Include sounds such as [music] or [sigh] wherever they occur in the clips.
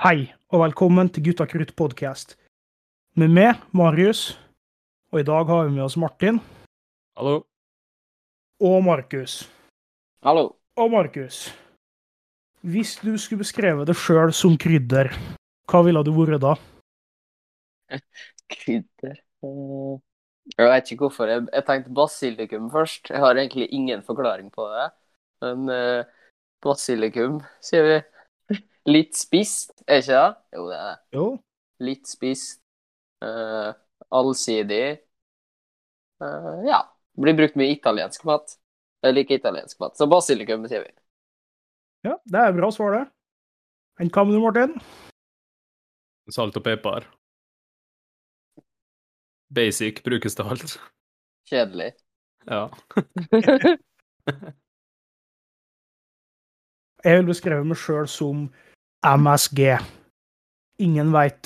Hei, og velkommen til Gutta krutt podcast. Med meg, Marius, og i dag har vi med oss Martin Hallo. og Markus. Hallo. Og Markus, hvis du skulle beskrevet det sjøl som krydder, hva ville du vært da? Krydder Eh, Jeg vet ikke hvorfor. Jeg, jeg tenkte basilikum først. Jeg har egentlig ingen forklaring på det. Men eh, basilikum, sier vi. Litt spist, er ikke det? Jo, det er det. Jo, Litt spist. Uh, allsidig. Uh, ja. Blir brukt mye italiensk mat. Jeg liker italiensk mat. Så basilikum, sier vi. ja, det er bra svar, det. Enn hva med du, Martin? Salt og pepper. Basic brukes til alt. Kjedelig. Ja. [laughs] Jeg vil beskrive meg sjøl som MSG. Ingen veit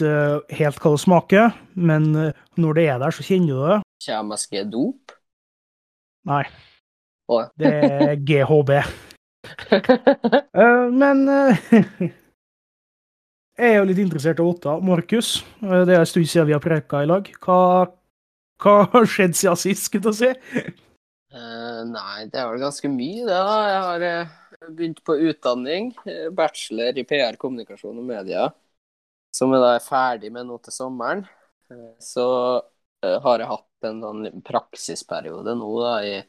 helt hva det smaker, men eh, når det er der, så kjenner du det. Kjemiske dop. Nei, Oh. det er [laughs] GHB. [laughs] Eh, men eh, [laughs] jeg er jo litt interessert i Otta. Markus, eh, det er en stund siden vi har preka i lag. Hva, hva har skjedd siden sist, skulle jeg si? Uh, nei, det er vel ganske mye, det. da. Jeg har eh, begynt på utdanning. eh, bachelor i PR, kommunikasjon og media. Som jeg da er ferdig med nå til sommeren. Eh, så eh, har jeg hatt en sånn praksisperiode nå da, i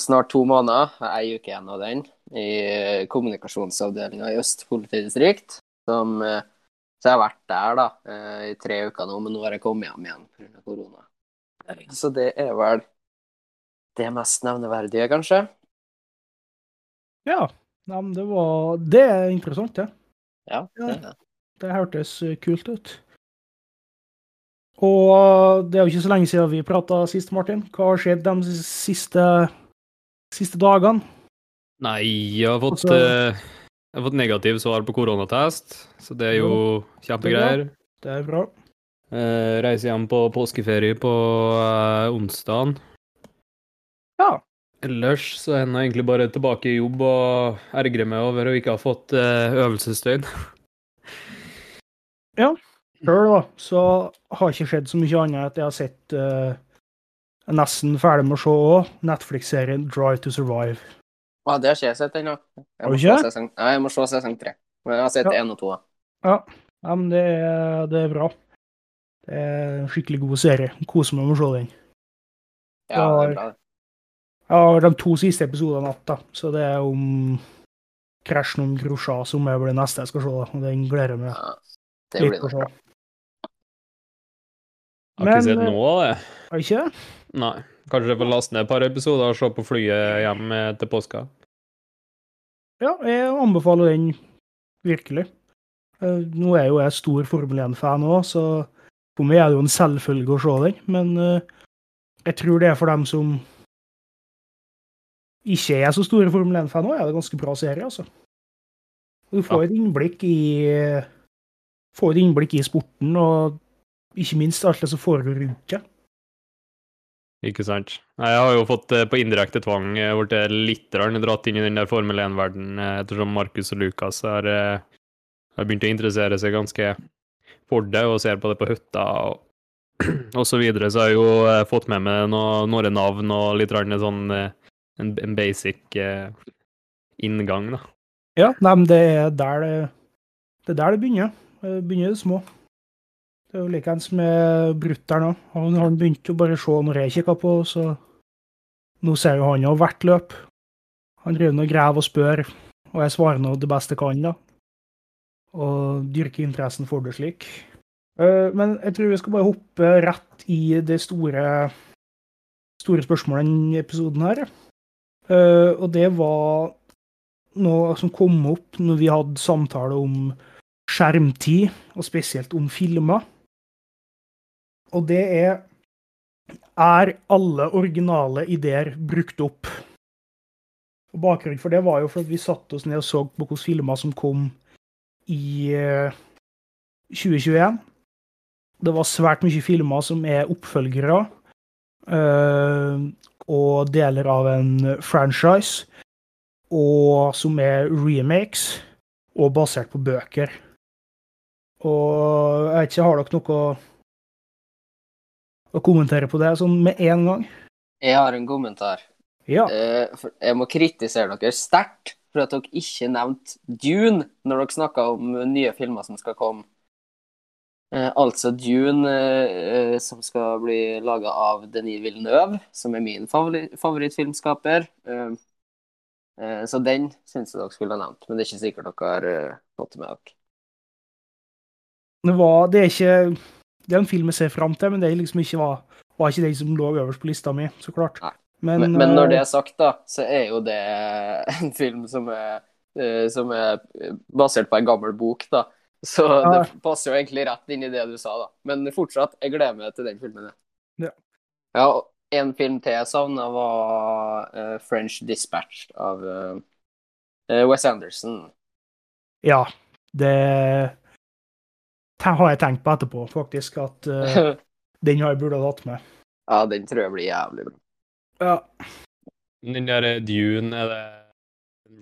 snart to måneder. Ei uke igjen av den. I kommunikasjonsavdelinga i Øst politidistrikt. Som, så jeg har vært der da, i tre uker nå, men nå har jeg kommet hjem igjen pga. korona. Så det er vel det mest nevneverdige, kanskje. Ja, nei, men det var Det er interessant, det. Ja, Ja. det er det. Det hørtes eh, kult ut. Og det er jo ikke så lenge siden vi prata sist, Martin. Hva har skjedd de siste, siste dagene? Nei, jeg har fått, Altså- jeg har fått negativ svar på koronatest, så det er jo kjempegreier. Det er bra. Eh, reiser hjem på påskeferie på eh, onsdagen. Ja. Ellers så er jeg egentlig bare tilbake i jobb og ergrer meg over å ikke ha fått eh, øvelsesdøgn. Sjøl da, så har ikke skjedd så mye annet at jeg har sett uh, jeg er nesten ferdig med å se òg, Netflix-serien Drive to Survive. Ah, det har ikke jeg sett ennå. Har du ikke? sesong Nei, jeg må se sesong tre. Men jeg har sett Ja. og to. Ja, ja men det er, det er bra. Det er en skikkelig god serie. Koser meg med å se den. Ja, det er bra. det. Har de to siste episodene natt, da. Så det er om krasjen om Grosja som er det neste jeg skal se. da. Og den gleder jeg meg Ja, det litt til å se. Har ikke sett eh, noe av det. Har ikke det? Nei. Kanskje jeg får laste ned et par episoder og se på flyet hjem eh, til påska. Ja, jeg anbefaler den virkelig. Eh, Nå er jo jeg stor Formel 1-fan òg, så for meg er det jo en selvfølge å se den. Men eh, jeg tror det er for dem som ikke er så store Formel 1-fan òg, er det ganske bra serie, altså. Du får et innblikk i får et innblikk i sporten, og ikke minst alt det som foregår rundt deg. Ikke sant. Jeg har jo fått eh, på indirekte tvang eh, blitt litt dratt inn i den der Formel 1-verdenen ettersom Markus og Lukas har, eh, har begynt å interessere seg ganske for det og ser på det på hytta og, [clears throat] og så videre. Så har jeg jo eh, fått med meg noe, noen navn og litt sånn eh, en, en basic eh, inngang, da. Ja, nei, men det er der det, det, er der det begynner. Det begynner i det små. Det er jo likeens med brutter'n òg. Han har begynt å bare se når jeg kikker på, så nå ser jo han jo hvert løp. Han driver nå og graver og spør, og jeg svarer nå det beste jeg kan, da. Og dyrker interessen for det slik. Eh, Men jeg tror vi skal bare hoppe rett i det store, store spørsmålet i denne episoden her. Eh, Og det var noe som kom opp når vi hadde samtale om skjermtid, og spesielt om filmer. Og det er Er alle originale ideer brukt opp? Og Bakgrunnen for det var jo for at vi satte oss ned og så på hvilke filmer som kom i eh, 2021. Det var svært mye filmer som er oppfølgere, eh, og deler av en franchise og som er remakes og basert på bøker. Og jeg vet ikke, har dere noe å, å kommentere på det sånn med en gang? Jeg har en kommentar. Ja. Eh, jeg må kritisere dere sterkt for at dere ikke nevnte Dune når dere snakka om nye filmer som skal komme. Eh, altså Dune, eh, som skal bli laga av Denis Villeneuve, som er min favori favorittfilmskaper. Eh, eh, så den syns jeg dere skulle ha nevnt, men det er ikke sikkert dere har eh, fått det med dere. Det, var, det er ikke Det er en film jeg ser fram til, men det liksom ikke var, var ikke den som lå øverst på lista mi, så klart. Men, Men, men når det eh, er sagt, da, så er jo det [laughs] en film som er, eh, som er basert på en gammel bok, da. Så Ja. det passer jo egentlig rett inn i det du sa, da. Men fortsatt, jeg gleder meg til den filmen. Ja. Ja, en film til jeg savna, var uh, French Dispatch av eh, eh, Wes Anderson. Ja. Det det har jeg tenkt på etterpå, faktisk, at uh, [laughs] den har jeg burde ha tatt med. ja, den tror jeg blir jævlig bra. Ja. Den der eh, Dune, er det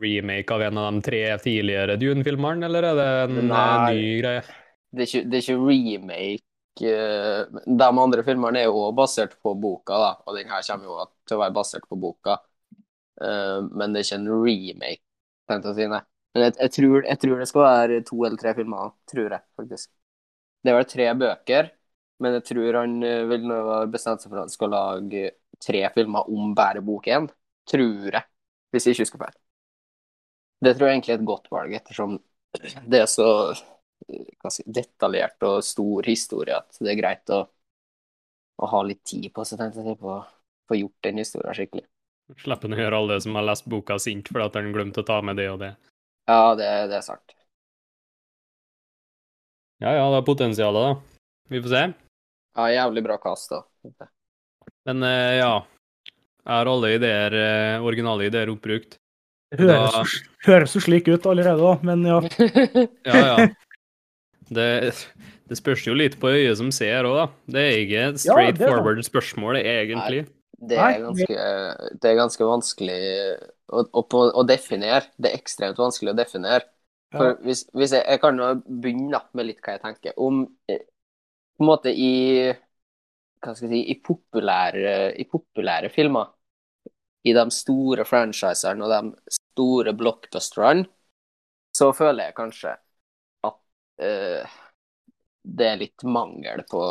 remake av en av de tre tidligere Dune-filmerne, eller er det en eh, Nei. ny greie? Det er ikke, det er ikke remake eh, De andre filmene er jo basert på boka, da, og den her kommer jo til å være basert på boka. Eh, men det er ikke en remake, tenkte jeg å si, nei. Men jeg, jeg, tror, jeg tror det skal være to eller tre filmer, tror jeg, faktisk. Det er vel tre bøker, men jeg tror han vil nå bestemt seg for at han skal lage tre filmer om bare bok én. Tror jeg, hvis jeg ikke husker feil. Det tror jeg egentlig er et godt valg, ettersom det er så si, detaljert og stor historie at det er greit å, å ha litt tid på seg, på å få gjort den historien skikkelig. Slipper å gjøre alle som har lest boka sint fordi at han glemte å ta med det og det. Ja, det, det er sant. Ja ja, det er potensialet, da. Vi får se. Ja, jævlig bra kast, da. Men eh, ja. Jeg har alle ideer, eh, originale ideer oppbrukt. Det høres, Da- høres jo slik ut allerede, da, men ja. [laughs] Ja, ja. Det, det spørs jo litt på øyet som ser òg, da. Det er ikke et straight det er forward spørsmål, egentlig. Det er ganske, det er ganske vanskelig å, å, å definere. Det er ekstremt vanskelig å definere. For hvis, hvis jeg, jeg kan jo begynne med litt hva jeg tenker. Om eh, på en måte i hva skal jeg si, i populære, i populære filmer, i de store franchiserne og de store blockbusterne, så føler jeg kanskje at uh, det er litt mangel på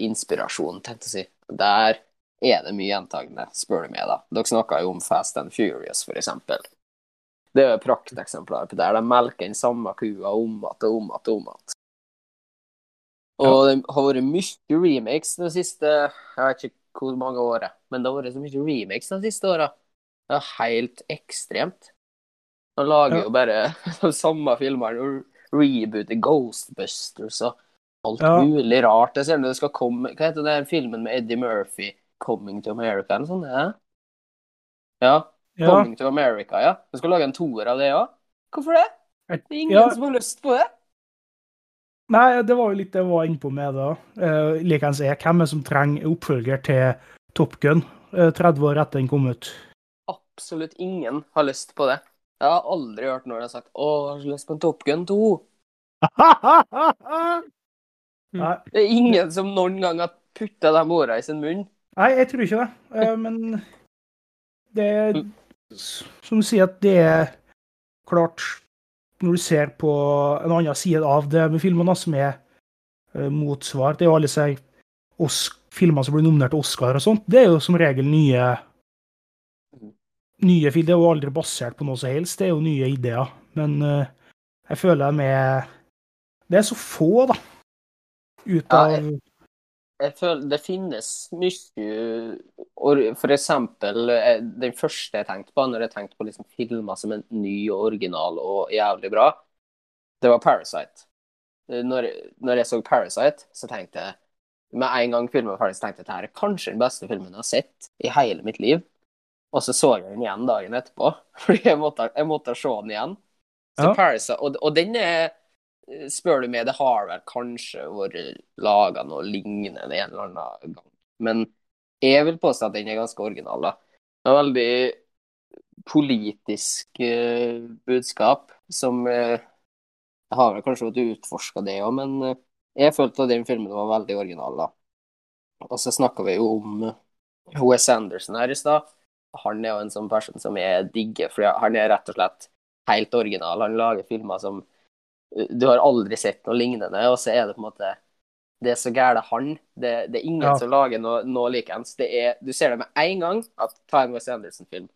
inspirasjon, tenkte jeg å si. Der er det mye gjentagende, spør du meg, da. Dere snakka jo om Fast and Furious, for eksempel. Det er jo et prakteksemplar på det. Der de melker den samme kua om igjen og om igjen og om igjen. Og det har vært mye remakes de siste Jeg vet ikke hvor mange året. men det har vært så mye remakes de siste åra. Det er helt ekstremt. De lager Ja. jo bare [laughs] de samme filmene og rebooter Ghostbusters og alt Ja. mulig rart. Jeg ser når det skal komme Hva heter den filmen med Eddie Murphy? 'Coming to America'? eller sånn? Ja. ja. ja. 'Coming to America', ja. Du skal lage en toer av det òg? Hvorfor det? Det er ingen som har lyst på det. Nei, det var jo litt det jeg var innpå med da. Uh, Likeens er hvem er som trenger oppfølger til Top Gun uh, 30 år etter den kom ut? Absolutt ingen har lyst på det. Jeg har aldri hørt noen har sagt 'Å, jeg har så lyst på en Top Gun 2'. [laughs] Nei, Det er ingen som noen gang har putta de ordene i sin munn. nei, jeg tror ikke det. Uh, men det er Som du sier, at det er klart Når du ser på en annen side av det med filmene, som er eh, motsvar Det jo alle disse filmene som blir nominert til Oscar og sånt. Det er jo som regel nye nye film. Det er jo aldri basert på noe som helst. Det er jo nye ideer. Men eh, jeg føler er Det er så få, da. Ut Ja, av jeg- Jeg føler det finnes mye For eksempel eh, den første jeg tenkte på, når jeg tenkte på liksom filmer som er ny og original og jævlig bra, det var Parasite. Eh, Når, når jeg så Parasite, så tenkte jeg med en gang filmen var ferdig, så tenkte jeg at dette er kanskje den beste filmen jeg har sett i hele mitt liv. Og så så jeg den igjen dagen etterpå, [laughs] fordi jeg måtte, jeg måtte se den igjen. Så Ja. Parasite, og, og den er Spør du meg, det har vel kanskje vært laga noe lignende en eller annen gang. Men jeg vil påstå at den er ganske original. da. Det er veldig politisk eh, budskap som eh, har vel kanskje vært utforska det òg, men eh, jeg følte at den filmen var veldig original, da. Og så snakka vi jo om Wes Anderson her i stad. Han er jo en sånn person som jeg digger, for han er rett og slett helt original. Han lager filmer som Du har aldri sett noe lignende, og så er det på en måte Det er så gære han. Det, det er ingen Ja. som lager noe, noe likeens. Det Du ser det med en gang at ta en Wes Anderson-film.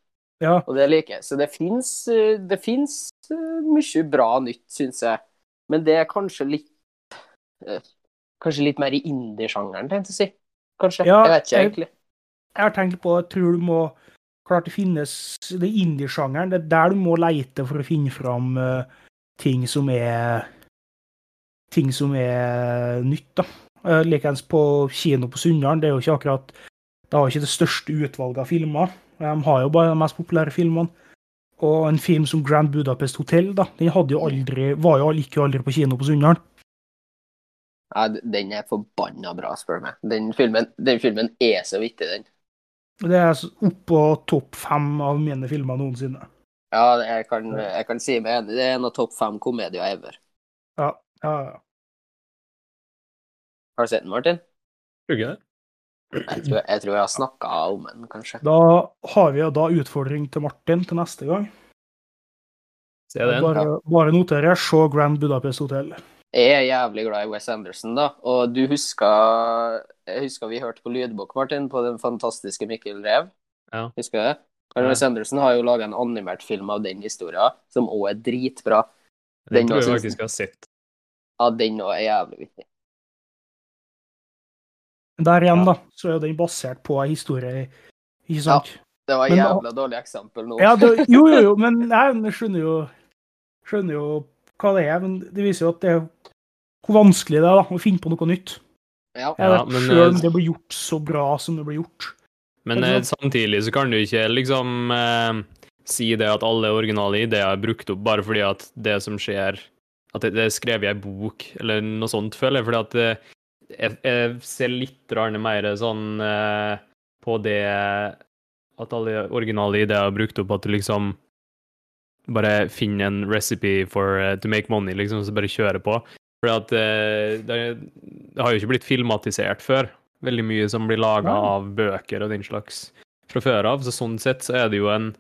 Ja, Og det liker jeg. Så det fins det finnes, eh, mye bra nytt, syns jeg. Men det er kanskje litt eh, Kanskje litt mer i indie-sjangeren, tenkte jeg å si. Kanskje. Ja, jeg vet ikke egentlig. jeg har tenkt på det. tror du må Klart det finnes Det er indie-sjangeren. Det er der du må leite for å finne fram eh, ting som er Ting som er nytt, da. Uh, Likeens på kino på Sunndalen. Det er jo ikke akkurat Det har ikke det største utvalget av filmer. De har jo bare de mest populære filmene. Og en film som Grand Budapest Hotel, da, den hadde jo aldri, var jo gikk jo aldri på kino på Sunndalen. Ja, den er forbanna bra, spør du meg. Den filmen, den filmen er så vittig, den. Det er oppå topp fem av mine filmer noensinne. Ja, jeg kan, jeg kan si meg enig. Det er en av topp fem komedier ever. Ja, ja, ja. Har du sett den, Martin? Tror ikke det? Jeg tror jeg, tror jeg har snakka om den, kanskje. Da har vi da utfordring til Martin til neste gang. Se den. Bare, bare noterer. jeg. Se Grand Budapest Hotel. Jeg er jævlig glad i Wes Anderson, da. Og du husker Jeg husker vi hørte på lydbok, Martin, på den fantastiske Mikkel Rev. Ja. Husker du det? Og Ja. Har jo laga en animert film av den historien, som òg er dritbra. Den Den tror jeg faktisk jeg har sett. Ja, den òg er jævlig vittig. Der igjen, Ja. da, så er jo den basert på ei historie, ikke sant? Det var et Men- jævla dårlig eksempel nå. Ja, det, [laughs] jo, jo, jo, men jeg skjønner jo, skjønner jo hva det er. Men det viser jo at det er hvor vanskelig det er da, å finne på noe nytt. Ja. Jeg Ja, vet men, selv om eh, det blir gjort så bra som det blir gjort. Men eh, samtidig så kan du ikke liksom eh, si det at alle originale ideer er brukt opp bare fordi at det som skjer At det, det er skrevet i ei bok, eller noe sånt, føler jeg. Fordi at eh, jeg, jeg ser litt mer sånn eh, på det at alle originale ideer er brukt opp, at du liksom bare finner en recipe for uh, to make money, liksom, så bare kjører på. For at eh, det, det har jo ikke blitt filmatisert før. Veldig mye som blir laga wow. av bøker og den slags fra før av. Så sånn sett så er det jo en,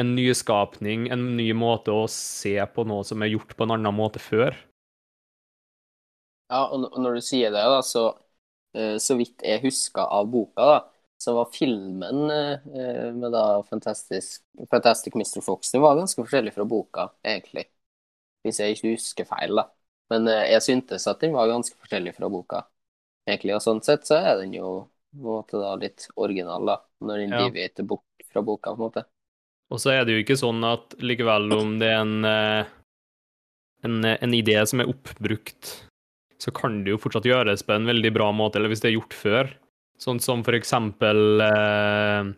en nyskapning, en ny måte å se på noe som er gjort på en annen måte før. Ja, og når du sier det, da, så eh, så vidt jeg husker av boka, da, så var filmen eh, med da Fantastic, Fantastic Mr. Fox den var ganske forskjellig fra boka, egentlig. Hvis jeg ikke husker feil, da. Men eh, jeg syntes at den var ganske forskjellig fra boka, egentlig. Og sånn sett så er den jo måte da litt original, da, når den Ja. etter bort fra boka, på en måte. Og så er det jo ikke sånn at likevel om det er en, eh, en, en idé som er oppbrukt, så kan det jo fortsatt gjøres på en veldig bra måte, eller hvis det er gjort før. Sånn som for eksempel eh,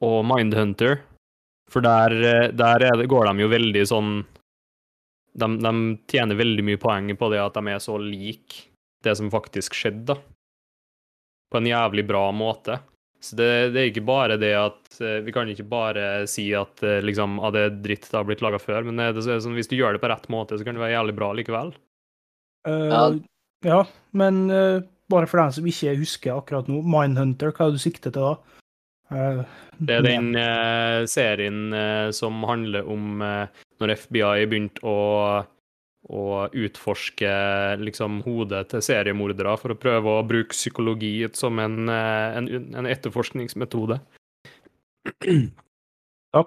og Mindhunter. For der, eh, der er det, går de jo veldig sånn de, de tjener veldig mye poeng på det at de er så lik det som faktisk skjedde, da. På en jævlig bra måte. Så det, det er ikke bare det at eh, Vi kan ikke bare si at eh, liksom, ah, det er dritt det har blitt laga før, men det, det er sånn, hvis du gjør det på rett måte, så kan det være jævlig bra likevel. Uh, Ja. ja, men uh, bare for den som ikke husker akkurat nå, Mindhunter, hva er det du sikter til da? Uh, Det er den serien som handler om når FBI begynte å, å utforske liksom, hodet til seriemordere for å prøve å bruke psykologi som en, eh, en, en etterforskningsmetode. Ja.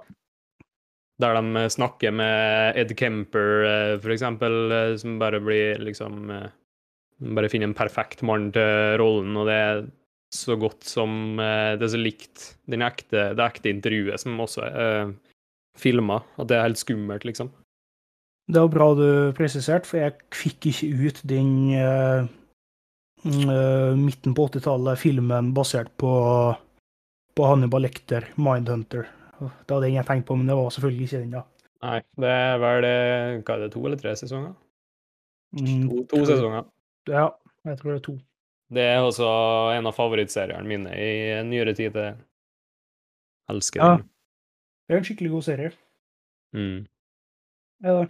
Der de snakker med Ed Kemper, eh, for eksempel, eh, som bare blir liksom Bare finner en perfekt mann til rollen, og det er så godt som Det er så likt den ekte, det ekte intervjuet som også er uh, filma. At det er helt skummelt, liksom. Det var bra du presiserte, for jeg fikk ikke ut den uh, eh, midten på 80-tallet, filmen basert på, på Hannibal Lecter, 'Mindhunter'. Det var den jeg tenkte på, men det var selvfølgelig ikke den, da. Nei, det er vel eh, Hva er det, to eller tre sesonger? Mm, To, to sesonger. Ja, jeg tror det er to. Det er også en av favorittseriene mine i nyere tid. Jeg elsker Ja. den. Det er en skikkelig god serie. Mm. Ja, det?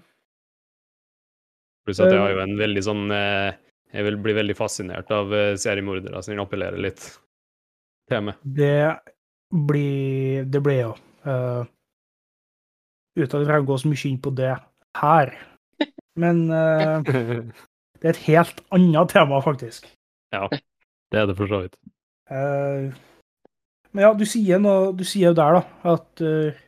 Pluss at jeg har jo en veldig sånn eh, Jeg vil bli veldig fascinert av eh, seriemordere, så den appellerer litt til meg. Det blir Det blir jo uh, Uten at jeg gå så mye inn på det her. Men uh, det er et helt annet tema, faktisk. ja, det er det for så vidt. Uh, men ja, du sier noe Du sier jo der, da, at uh,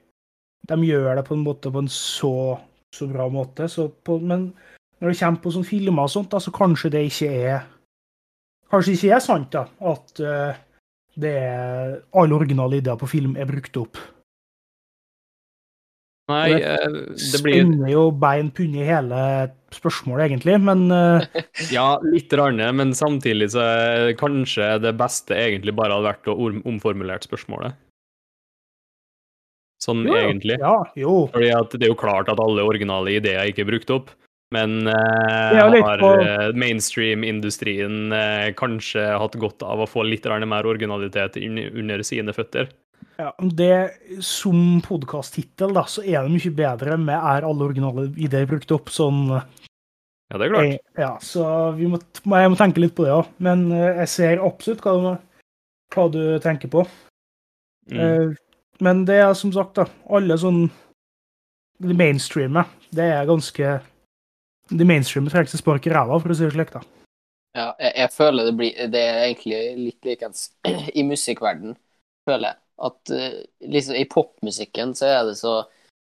de gjør det på en måte på en så, så bra måte. Så på, men når det kommer på sånne filmer og sånt, da, så kanskje det ikke er Kanskje ikke er sant, da, at uh, det er alle originale ideer på film er brukt opp. Nei, det eh, det blir Spenner jo bein punne i hele spørsmålet, egentlig, men uh... [laughs] Ja, litt rarne, men samtidig så er kanskje det beste egentlig bare hadde vært å omformulere omformulert spørsmålet. Sånn jo, egentlig. Ja, jo. Fordi at det er jo klart at alle originale ideer ikke er brukt opp, men eh, har på- eh, mainstream-industrien eh, kanskje hatt godt av å få litt mer originalitet under sine føtter? Ja, det, som podkast-tittel, så er det mye bedre med er alle originale ideer brukt opp. Sånn Ja, det er klart. Jeg, Ja, så vi må, jeg må tenke litt på det òg. Men eh, jeg ser absolutt hva du, hva du tenker på. Mm. Eh, Men det er som sagt, da, alle sånn Det det er ganske Det mainstreamet trenger ikke spark i ræva, for å si det slik, da. Ja, jeg, jeg føler det blir Det er egentlig litt likens [clears throat] i musikkverden, føler jeg. At eh, liksom i popmusikken så er det så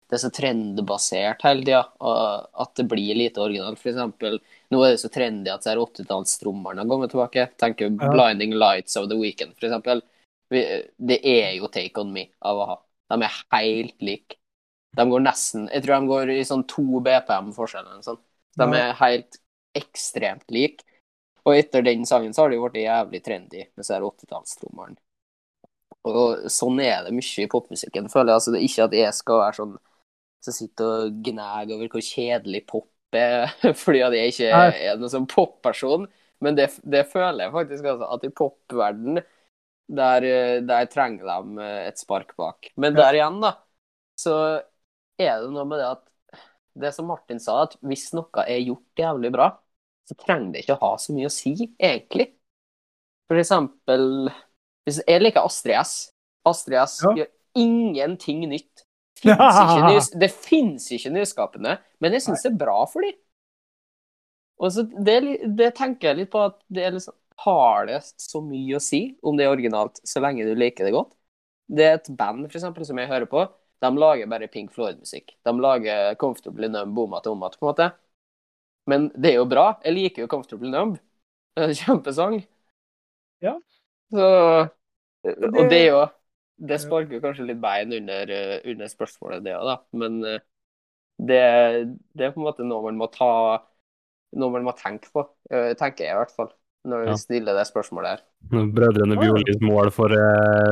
det er så trendbasert hele tida, og at det blir lite originalt. For eksempel, nå er det så trendy at 80-tallstrommerne har kommet tilbake. Tenk Ja. 'Blinding Lights of the Weekend', for eksempel. Det er jo 'Take On Me' av a-ha. De er helt like. De går nesten Jeg tror de går i sånn to BPM forskjell eller noe sånt. De er helt ekstremt like. Og etter den sangen så har det jo blitt jævlig trendy med disse her 80-tallstrommerne. Og sånn er det mye i popmusikken, føler jeg. Altså, det er ikke at jeg skal være sånn som sitter og gnager over hvor kjedelig pop er, [laughs] fordi at jeg ikke er noen sånn popperson. Men det, det føler jeg faktisk altså, at i popverden der, eh, der trenger de eh, et spark bak. Men der igjen, da, så er det noe med det at det som Martin sa, at hvis noe er gjort jævlig bra, så trenger det ikke å ha så mye å si, egentlig. For eksempel hvis Jeg liker Astrid S. Astrid S Ja. gjør ingenting nytt. Finnes [laughs] nys, det fins ikke nyskapende, men jeg syns det er bra for dem. Og så det, det tenker jeg litt på at det liksom Har det så mye å si om det er originalt, så lenge du liker det godt? Det er et band for eksempel, som jeg hører på. De lager bare Pink Floyd-musikk. De lager Comfortably Numb Boom at om at, på en måte. Men det er jo bra. Jeg liker jo Comfortably Numb. Det er en Kjempesang. Ja. Så Og det er jo Det sparker kanskje litt bein under, eh, under spørsmålet, det òg, da. Men eh, det, det er på en måte noe man må ta Noe man må tenke på, eh, tenker jeg i hvert fall, når vi Ja. stiller det spørsmålet her. Brødrene Ja. Mål for,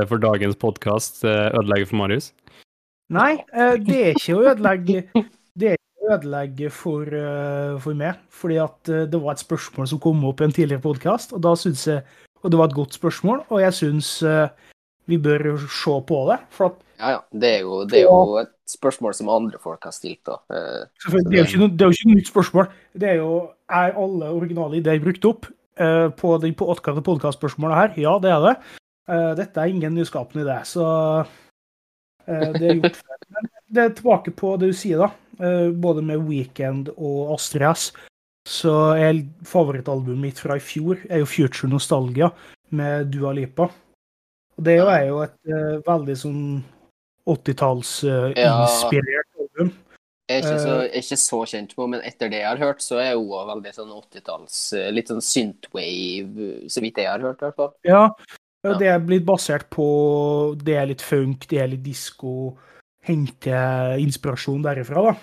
for dagens podkast ødelegger for Marius? Nei, eh, det er ikke å ødelegge Det er ikke å ødelegge for, eh, for meg, fordi at eh, det var et spørsmål som kom opp i en tidligere podkast, og da synes jeg Og det var et godt spørsmål, og jeg syns vi bør se på det. For at Ja, ja. Det er jo, det er jo et spørsmål som andre folk har stilt, da. Det er jo ikke, noe- det ikke et nytt spørsmål. Det er jo Er alle originale ideer brukt opp uh, på de på det her? Ja, det er det. Uh, dette er ingen nyskapende idé, så det er gjort før. Men det er tilbake på det du sier, da. Eh, både med Weekend og Astrid S. Så favorittalbumet mitt fra i fjor er jo Future Nostalgia med Dua Lipa. Og det er jo- et uh, veldig sånn 80-tallsinspirert album. Jeg er ikke så, Eh. jeg er ikke så kjent med henne, men etter det jeg har hørt, så er hun veldig sånn 80-talls eh, Litt sånn synthwave, så vidt jeg har hørt, i hvert fall. Ja, Ja. Og det er blitt basert på Det er litt funk, det er litt disko. Hente inspirasjon derifra, da.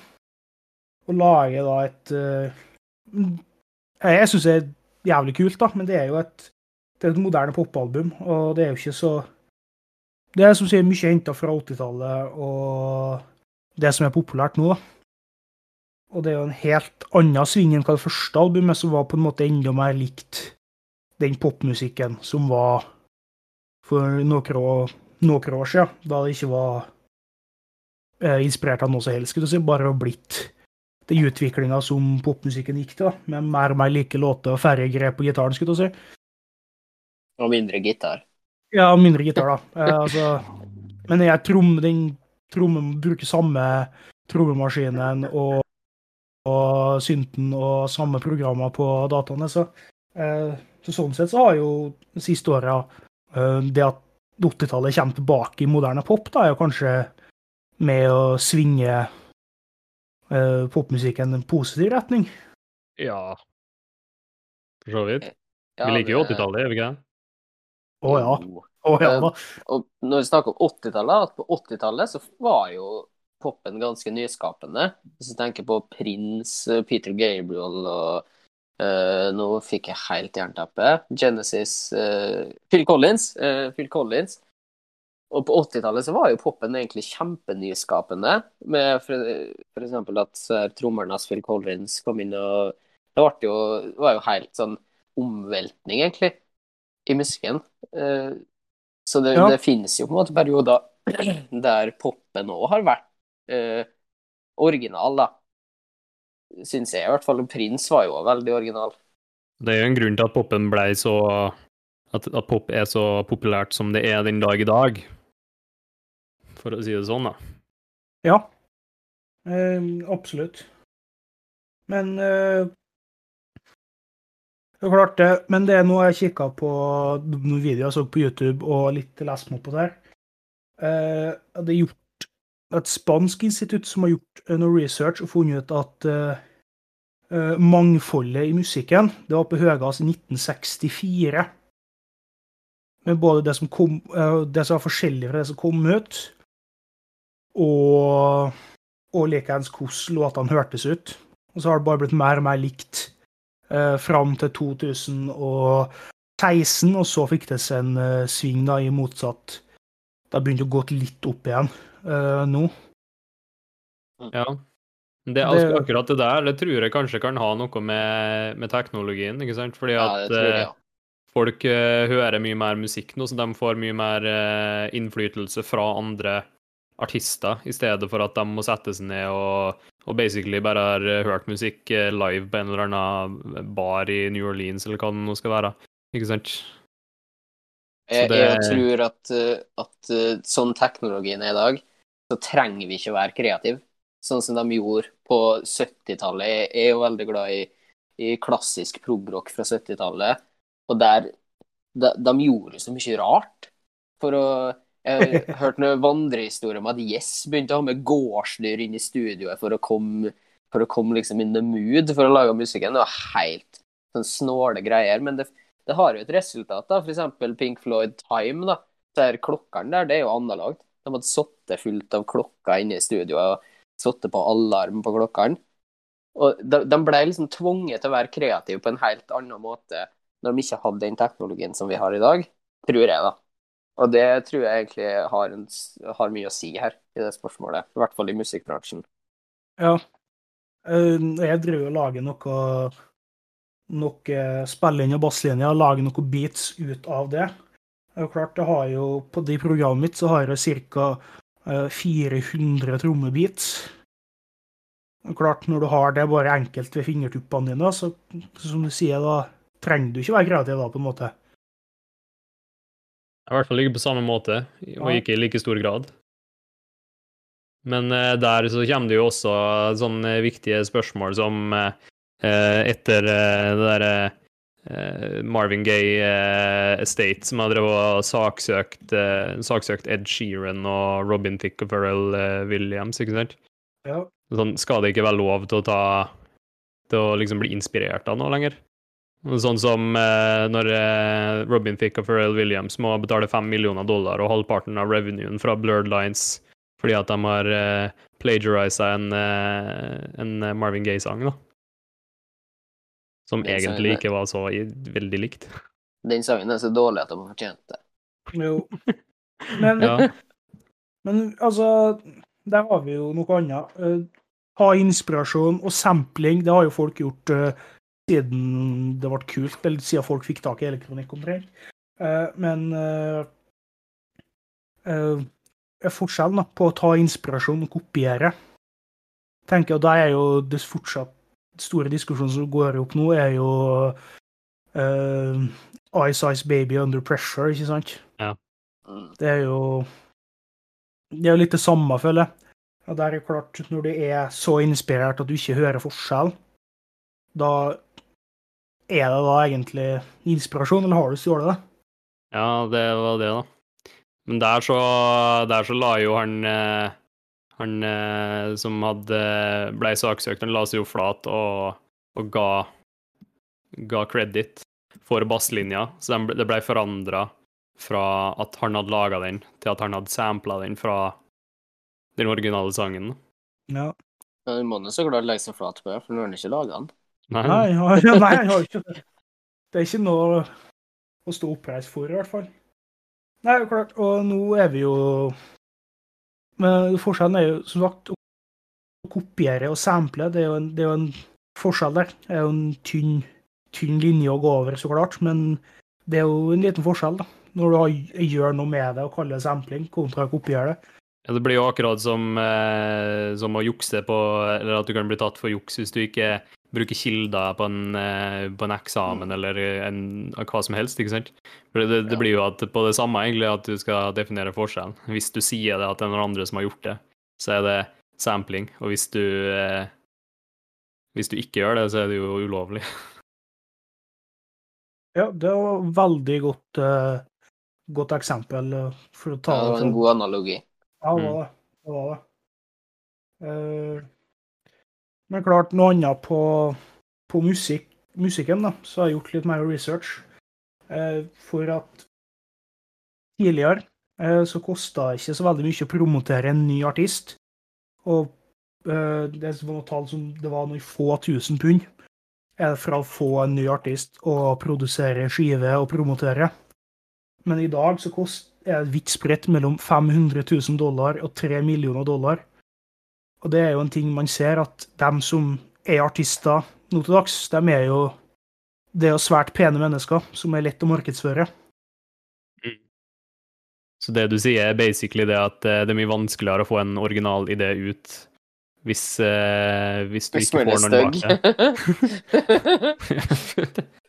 Og lage da et eh, Jeg syns det er jævlig kult, da, men det er jo et, det er et moderne popalbum, og det er jo ikke så Det er som sier mye henta fra 80-tallet og det som er populært nå, da. Og det er jo en helt annen sving enn hva det første albumet, som var på en måte enda mer likt den popmusikken som var for noen år, noen år siden, da det ikke var eh, inspirert av noe som helst, skulle du si, bare blitt den utviklinga som popmusikken gikk til, da, med mer og mer like låter og færre grep på gitaren, skulle du si. Og mindre gitar. Ja, mindre gitar, da. Eh, altså, men jeg trom, den trommen bruker samme trommemaskinen og, og synten og samme programmer på dataene, så, eh, så sånn sett så har jo de siste åra det at 80-tallet kommer tilbake i moderne pop, da, er jo kanskje med å svinge eh, popmusikken i en positiv retning. Ja. For så vidt. Ja, Vi liker jo 80-tallet, gjør vi ikke det? Å ja. Å ja da. Og når vi snakker om 80-tallet, at på 80-tallet så var jo poppen ganske nyskapende. Hvis du tenker på Prince, Peter Gabriel og eh, Nå fikk jeg helt jernteppe. Genesis eh, Phil Collins. eh, Phil Collins. Og på 80-tallet så var jo popen egentlig kjempenyskapende. Med eksempel at trommeren hans Phil Collins kom inn og Det ble jo, var jo helt sånn omveltning, egentlig, i musikken. Eh, så det, Ja. det finnes jo på en måte perioder [clears throat] der popen òg har vært eh, original, da. Syns jeg i hvert fall. Prins var jo veldig original. Det er jo en grunn til at popen ble så at, at pop er så populært som det er den dag i dag. For å si det sånn, da. Ja. Eh, absolutt. Men eh, Det er klart det. Men det er noe jeg kikka på noen videoer jeg så på YouTube, og litt lest meg opp på der. Eh, det er gjort et spansk institutt som har gjort eh, noe research og funnet ut at uh, mangfoldet i musikken det var på høyest i 1964. Med både det som, kom, uh, det som var forskjellig fra det som kom ut, og, og likeens hvordan låtene hørtes ut. Og så har det bare blitt mer og mer likt uh, fram til 2016, og så fikk det seg en uh, sving da, i motsatt. Det begynte begynt å gå litt opp igjen eh, nå. Ja. Det, Det- akkurat det der det tror jeg kanskje kan ha noe med, med teknologien, ikke sant? Fordi Ja, at det jeg. eh, Ja. folk uh, hører mye mer musikk nå, så de får mye mer uh, innflytelse fra andre artister, i stedet for at de må sette seg ned og, og basically bare har hørt musikk live på en eller annen bar i New Orleans, eller hva det nå skal være. Ikke sant? Jeg, det- jeg tror at, at sånn teknologien er i dag, så trenger vi ikke å være kreative. Sånn som de gjorde på 70-tallet. Jeg er jo veldig glad i, i klassisk progrock fra 70-tallet. Og der de, de gjorde så mye rart. For å Jeg [laughs] har hørt noen vandrehistorier om at Yes begynte å ha med gårdsdyr inn i studioet for å komme, for å komme liksom in the mood for å lage musikken. Det var helt sånn snåle greier. Men det, det har jo et resultat, da. For eksempel Pink Floyd Time, da. Der klokkene der, det er jo analogt. De hadde sittet fullt av klokker inne i studioet og sittet på alarm på klokkene. Og de, de ble liksom tvunget til å være kreative på en helt annen måte når de ikke hadde den teknologien som vi har i dag, tror jeg, da. Og det tror jeg egentlig har, en, har mye å si her, i det spørsmålet. I hvert fall i musikkbransjen. Ja. Eh, Jeg driver og lager noe noe spilling og basslinjer, og lager noen beats ut av det. Det er jo klart, det har jo, På det programmet mitt så har jeg ca. 400 trommebeats. Det er klart, Når du har det bare enkelt ved fingertuppene dine, så som du sier, da trenger du ikke være kreativ da, på en måte. I hvert fall ikke på samme måte, og ikke i like stor grad. Men eh, der så kommer det jo også sånne viktige spørsmål som eh, eh, etter eh, det derre eh, Marvin Gaye eh, Estate, som har drevet saksøkt, eh, saksøkt Ed Sheeran og Robin Thicke og Pharrell eh, Williams, ikke sant? Ja. Sånn, skal det ikke være lov til å ta til å liksom bli inspirert av noe lenger? Sånn som eh, når eh, Robin Thicke og Pharrell Williams må betale fem millioner dollar og halvparten av revenuen fra Blurred Lines fordi at de har eh, plagiarisa en, eh, en Marvin Gaye-sang, da. Som Den egentlig ikke var så veldig likt. Den sangen er så dårlig at de har fortjent det. Jo. [laughs] Men, Ja. men altså, der har vi jo noe annet. Eh, Ha inspirasjon og sampling, det har jo folk gjort uh, siden det ble kult, eller siden folk fikk tak i elektronikk omtrent. Uh, men uh, uh, forskjellen da, på å ta inspirasjon og kopiere tenker, og da er jo det fortsatt store diskusjonen som går opp nå, er jo uh, Ice Ice Baby Under Pressure, ikke sant? Ja. Det er jo Det er jo litt det samme, føler jeg. Og der er klart, når du er så inspirert at du ikke hører forskjell, da er det da egentlig inspirasjon, eller har du stjålet det? Ja, det var det, da. Men der så, der så la jo han eh, Han eh, som hadde ble saksøkt, han la seg jo flat og, og ga, ga credit for basslinja. Så den det ble forandra fra at han hadde laga den, til at han hadde sampla den fra den originale sangen. Ja. Men du må nå så klart legge seg flat på det, for nå har han ikke laga den. Nei, Nei, ja, [laughs] nei, jeg har ikke det. Det er ikke noe å stå oppreist for, i hvert fall. Nei, klart, og nå er vi jo Men forskjellen er jo, som sagt, å kopiere og sample, det er jo en, er jo en forskjell der. Det er jo en tynn, tynn linje å gå over, så klart, men det er jo en liten forskjell, da. Når du har, gjør noe med det og kaller det sampling, kontra å kopiere det. Ja, det blir jo akkurat som, eh, som å jukse på Eller at du kan bli tatt for juks hvis du ikke bruker kilder på en, eh, på en eksamen eller en, hva som helst, ikke sant? For det, det Ja. blir jo at på det samme, egentlig, at du skal definere forskjellen. Hvis du sier det at det er noen andre som har gjort det, så er det sampling. Og hvis du eh, Hvis du ikke gjør det, så er det jo ulovlig. [laughs] Ja, det var veldig godt, eh, godt eksempel eh, for å ta Ja, det var en god analogi. Ja, det var det. det, var det. Eh, men klart, noe annet på, på musikk, musikken, da, så har jeg gjort litt mer research. Eh, for at tidligere eh, så kosta det ikke så veldig mye å promotere en ny artist. Og eh, det var noe tall som det var noen få tusen pund eh, fra å få en ny artist og produsere skive og promotere. Men i dag så kost, er det vidt spredt mellom 500 000 dollar og 3 millioner dollar. Og det er jo en ting man ser, at dem som er artister nå til dags, dem er jo det er jo svært pene mennesker som er lett å markedsføre. Så det du sier, er basically det at eh, det er mye vanskeligere å få en original idé ut hvis, uh, hvis du Hvis ikke får noen bak deg. [laughs]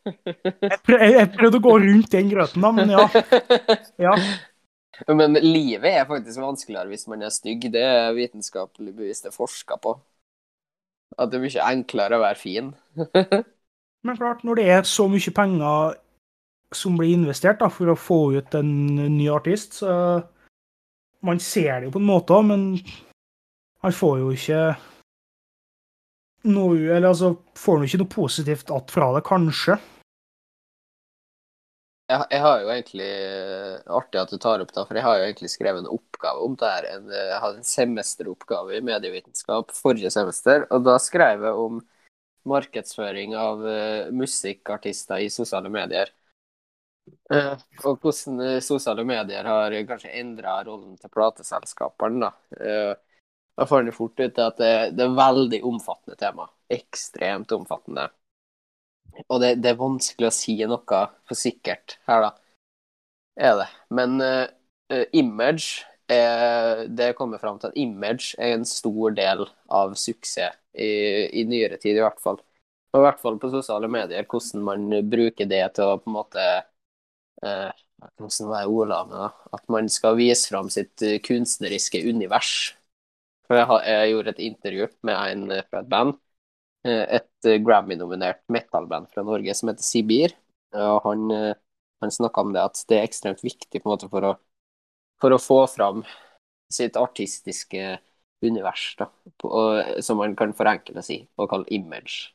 Jeg prøvde å gå rundt den grøten, da, men ja. ja. Men livet er faktisk vanskeligere hvis man er stygg. Det er vitenskapelig bevisst det er forska på. At det er mye enklere å være fin. [laughs] Men klart, når det er så mye penger som blir investert da, for å få ut en ny artist, så Man ser det jo på en måte òg, men han får jo ikke noe Eller altså, får han ikke noe positivt att fra det, kanskje. Jeg, jeg har jo egentlig Artig at du tar opp det, for jeg har jo egentlig skrevet en oppgave om det her. En, jeg hadde en semesteroppgave i medievitenskap forrige semester, og da skrev jeg om markedsføring av uh, musikkartister i sosiale medier. Uh, og hvordan uh, sosiale medier har kanskje endra rollen til plateselskapene. da. Eh, da får en fort ut at det, det er veldig omfattende tema. Ekstremt omfattende. Og det, det er vanskelig å si noe for sikkert her, da. Er det. Men eh, image er Det kommer fram til at image er en stor del av suksess i, i nyere tid, i hvert fall. Og i hvert fall på sosiale medier, hvordan man bruker det til å på en måte uh, Hvordan var jeg ordla med det? At man skal vise fram sitt kunstneriske univers. For jeg, har, jeg gjorde et intervju med en fra et band et eh, Grammy-nominert metal-band fra Norge som heter Sibir. Og han, eh, han snakka om det at det er ekstremt viktig måte for å, for å få fram sitt artistiske univers, da, og, som man kan forenkle å si, og kalle image.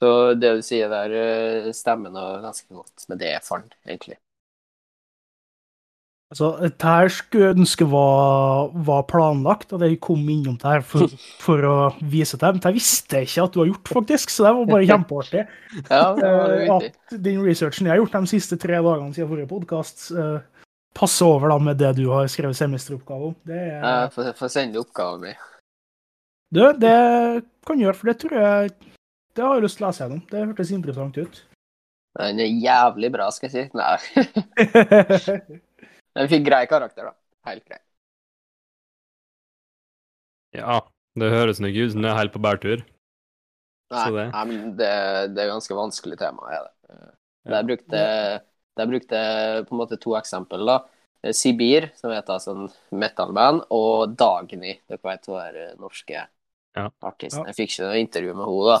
Så det du sier der, eh, stemmer nå ganske godt med det jeg fant, egentlig. Altså, Dette her skulle jeg ønske var, var planlagt, at jeg kom innom det her for, for å vise det. Men det visste jeg ikke at du har gjort, faktisk, så det var bare kjempeartig. [laughs] Ja, det var Eh, at den researchen jeg har gjort de siste tre dagene siden forrige podkast, passer over da med det du har skrevet semesteroppgave om. Det, er, Jeg får, får sende oppgaven min. du, det kan gjøre, for det tror jeg Det har jeg lyst til å lese gjennom. Det hørtes interessant ut. Den er jævlig bra, skal jeg si. Nei. [laughs] [laughs] Den fikk grei karakter, da. Helt grei. Ja. Det høres nok ut som det er helt på bærtur. Nei, Så det- nei men det, det er ganske vanskelig tema, er det. Der brukte der brukte på en måte to eksempel, da. Sibir, som heter sånn metal-band, og Dagny, dere vet hun er eh, norske Ja. artisten. Jeg fikk ikke noe intervju med henne, da,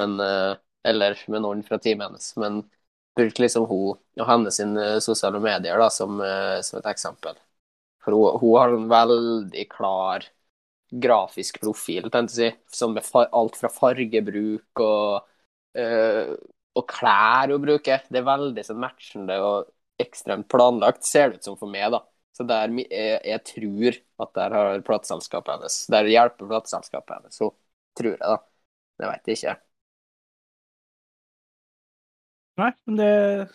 men, eh, eller med noen fra teamet hennes, men brukte liksom hun og hennes eh, sosiale medier da, som, eh, som et eksempel. For hun, hun har en veldig klar grafisk profil, tenkte jeg å si, Som med alt fra fargebruk og, øh, og klær hun bruker. Det er veldig sånn matchende og ekstremt planlagt, ser det ut som for meg, da. Så der jeg, jeg tror at der har plateselskapet hennes Der hjelper plateselskapet hennes, så tror jeg, da. Det vet jeg ikke. Nei, men det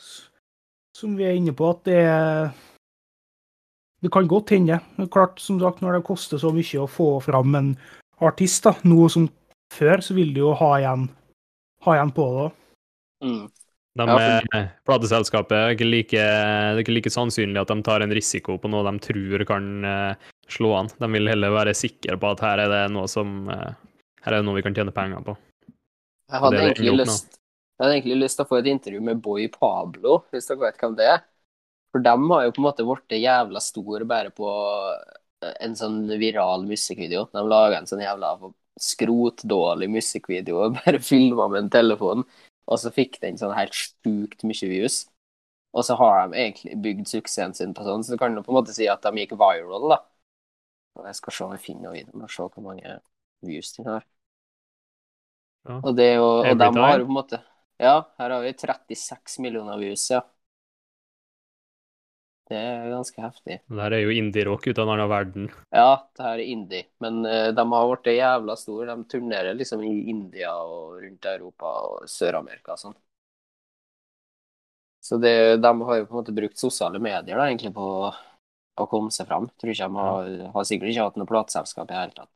som vi er inne på, at det er Det kan godt hende. Men klart, som sagt, når det koster så mye å få fram en artist, da, noe som før, så vil du jo ha igjen, ha igjen på det. Mm. De, Ja, for- Plateselskapet er ikke like, det er ikke like sannsynlig at de tar en risiko på noe de tror kan eh, slå an. De vil heller være sikre på at her er det noe som eh, her er det noe vi kan tjene penger på. Jeg hadde, egentlig lyst, jeg hadde egentlig lyst til å få et intervju med Boy Pablo, hvis dere vet hvem det er. For dem har jo på en måte blitt jævla store bare på eh, en sånn viral musikkvideo. De laga en sånn jævla skrotdårlig musikkvideo og [laughs] bare filma med en telefon, og så fikk den sånn helt sjukt mye views. Og så har de egentlig bygd suksessen sin på sånn, så du kan jo på en måte si at de gikk viral, da. Og jeg skal se om jeg finner noe dem, og se hvor mange views den har. Ja. Og, det er jo, og Every de har jo på en måte Ja, her har vi 36 millioner views, ja. Det er ganske heftig. Det her er jo indie-rock ut av en annen verden. Ja, det her er indie, men uh, de har blitt jævla store. De turnerer liksom i India og rundt Europa og Sør-Amerika og sånn. Så det, de har jo på en måte brukt sosiale medier da, egentlig på å komme seg fram. Tror ikke de har, har sikkert ikke hatt noe plateselskap i det hele tatt.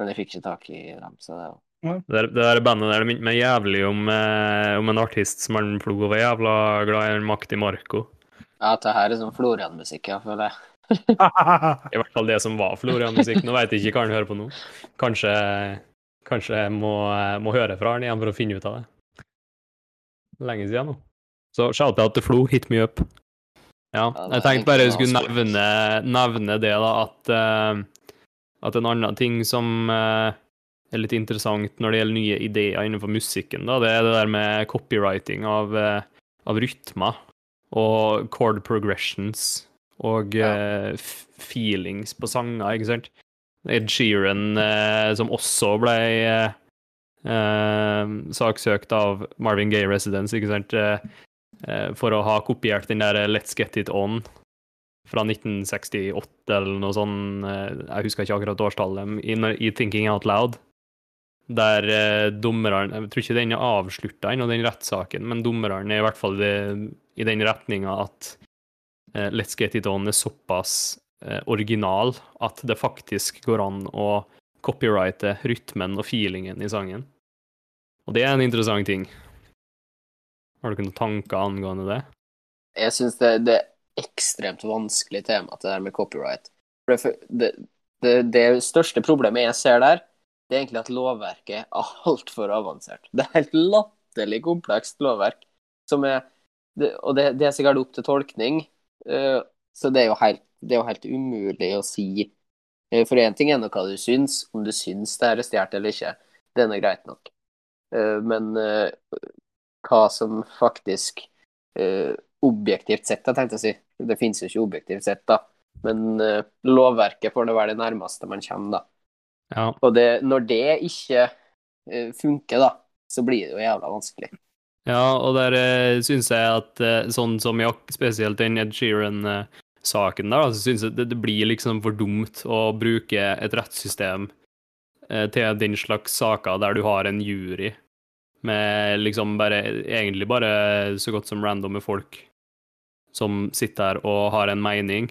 Men jeg fikk ikke tak i dem, så det er jo Det der, det der bandet der det minte meg jævlig om, eh, om en artist som han Flo var jævla glad i, Makti Marco. Ja, det her er sånn Florian-musikk, jeg føler jeg. I hvert fall det som var Florian-musikk. Nå vet jeg ikke hva han hører på nå. Kanskje, kanskje jeg må, må høre fra han igjen for å finne ut av det. Lenge siden nå. Så shout-out til Flo, hit me up. Ja, jeg tenkte bare jeg skulle nevne, nevne det, da, at, uh, at en annen ting som eh, er litt interessant når det gjelder nye ideer innenfor musikken, da, det er det der med copywriting av, eh, av rytmer og chord progressions og Ja. eh, feelings på sanger, ikke sant? Ed Sheeran, eh, som også ble eh, saksøkt av Marvin Gaye Residence, ikke sant? Eh, for å ha kopiert den der Let's Get It On fra 1968 eller noe eh, jeg husker ikke akkurat årstallet, i, i Thinking Out Loud. Der eh, dommeren Jeg tror ikke den er avslutta ennå, den rettssaken, men dommeren er i hvert fall det, i den retninga at eh, Let's Get It On er såpass eh, original at det faktisk går an å copyrighte rytmen og feelingen i sangen. Og det er en interessant ting. Har du noen tanker angående det? Jeg syns det, det er ekstremt vanskelig tema, det der med copyright. For det, det, det, største problemet jeg ser der, det er egentlig at lovverket er altfor avansert. Det er helt latterlig komplekst lovverk. Er, og det, det er sikkert opp til tolkning, eh, så det er jo helt, er jo helt umulig å si. Eh, For én ting er nå hva du syns, om du syns det er stjålet eller ikke. Det er nå greit nok. Eh, Men hva som faktisk objektivt sett, da, tenkte jeg å si. Det finnes jo ikke objektivt sett, da. Men lovverket får det være det nærmeste man kommer, da. Ja. Og det, når det ikke eh, funker, da, så blir det jo jævla vanskelig. Ja, og der uh, syns jeg at eh, sånn som Jack, spesielt den Ed Sheeran-saken der, så syns jeg det, det blir liksom for dumt å bruke et rettssystem eh, til den slags saker der du har en jury med liksom bare Egentlig bare så godt som randomme folk som sitter der og har en mening,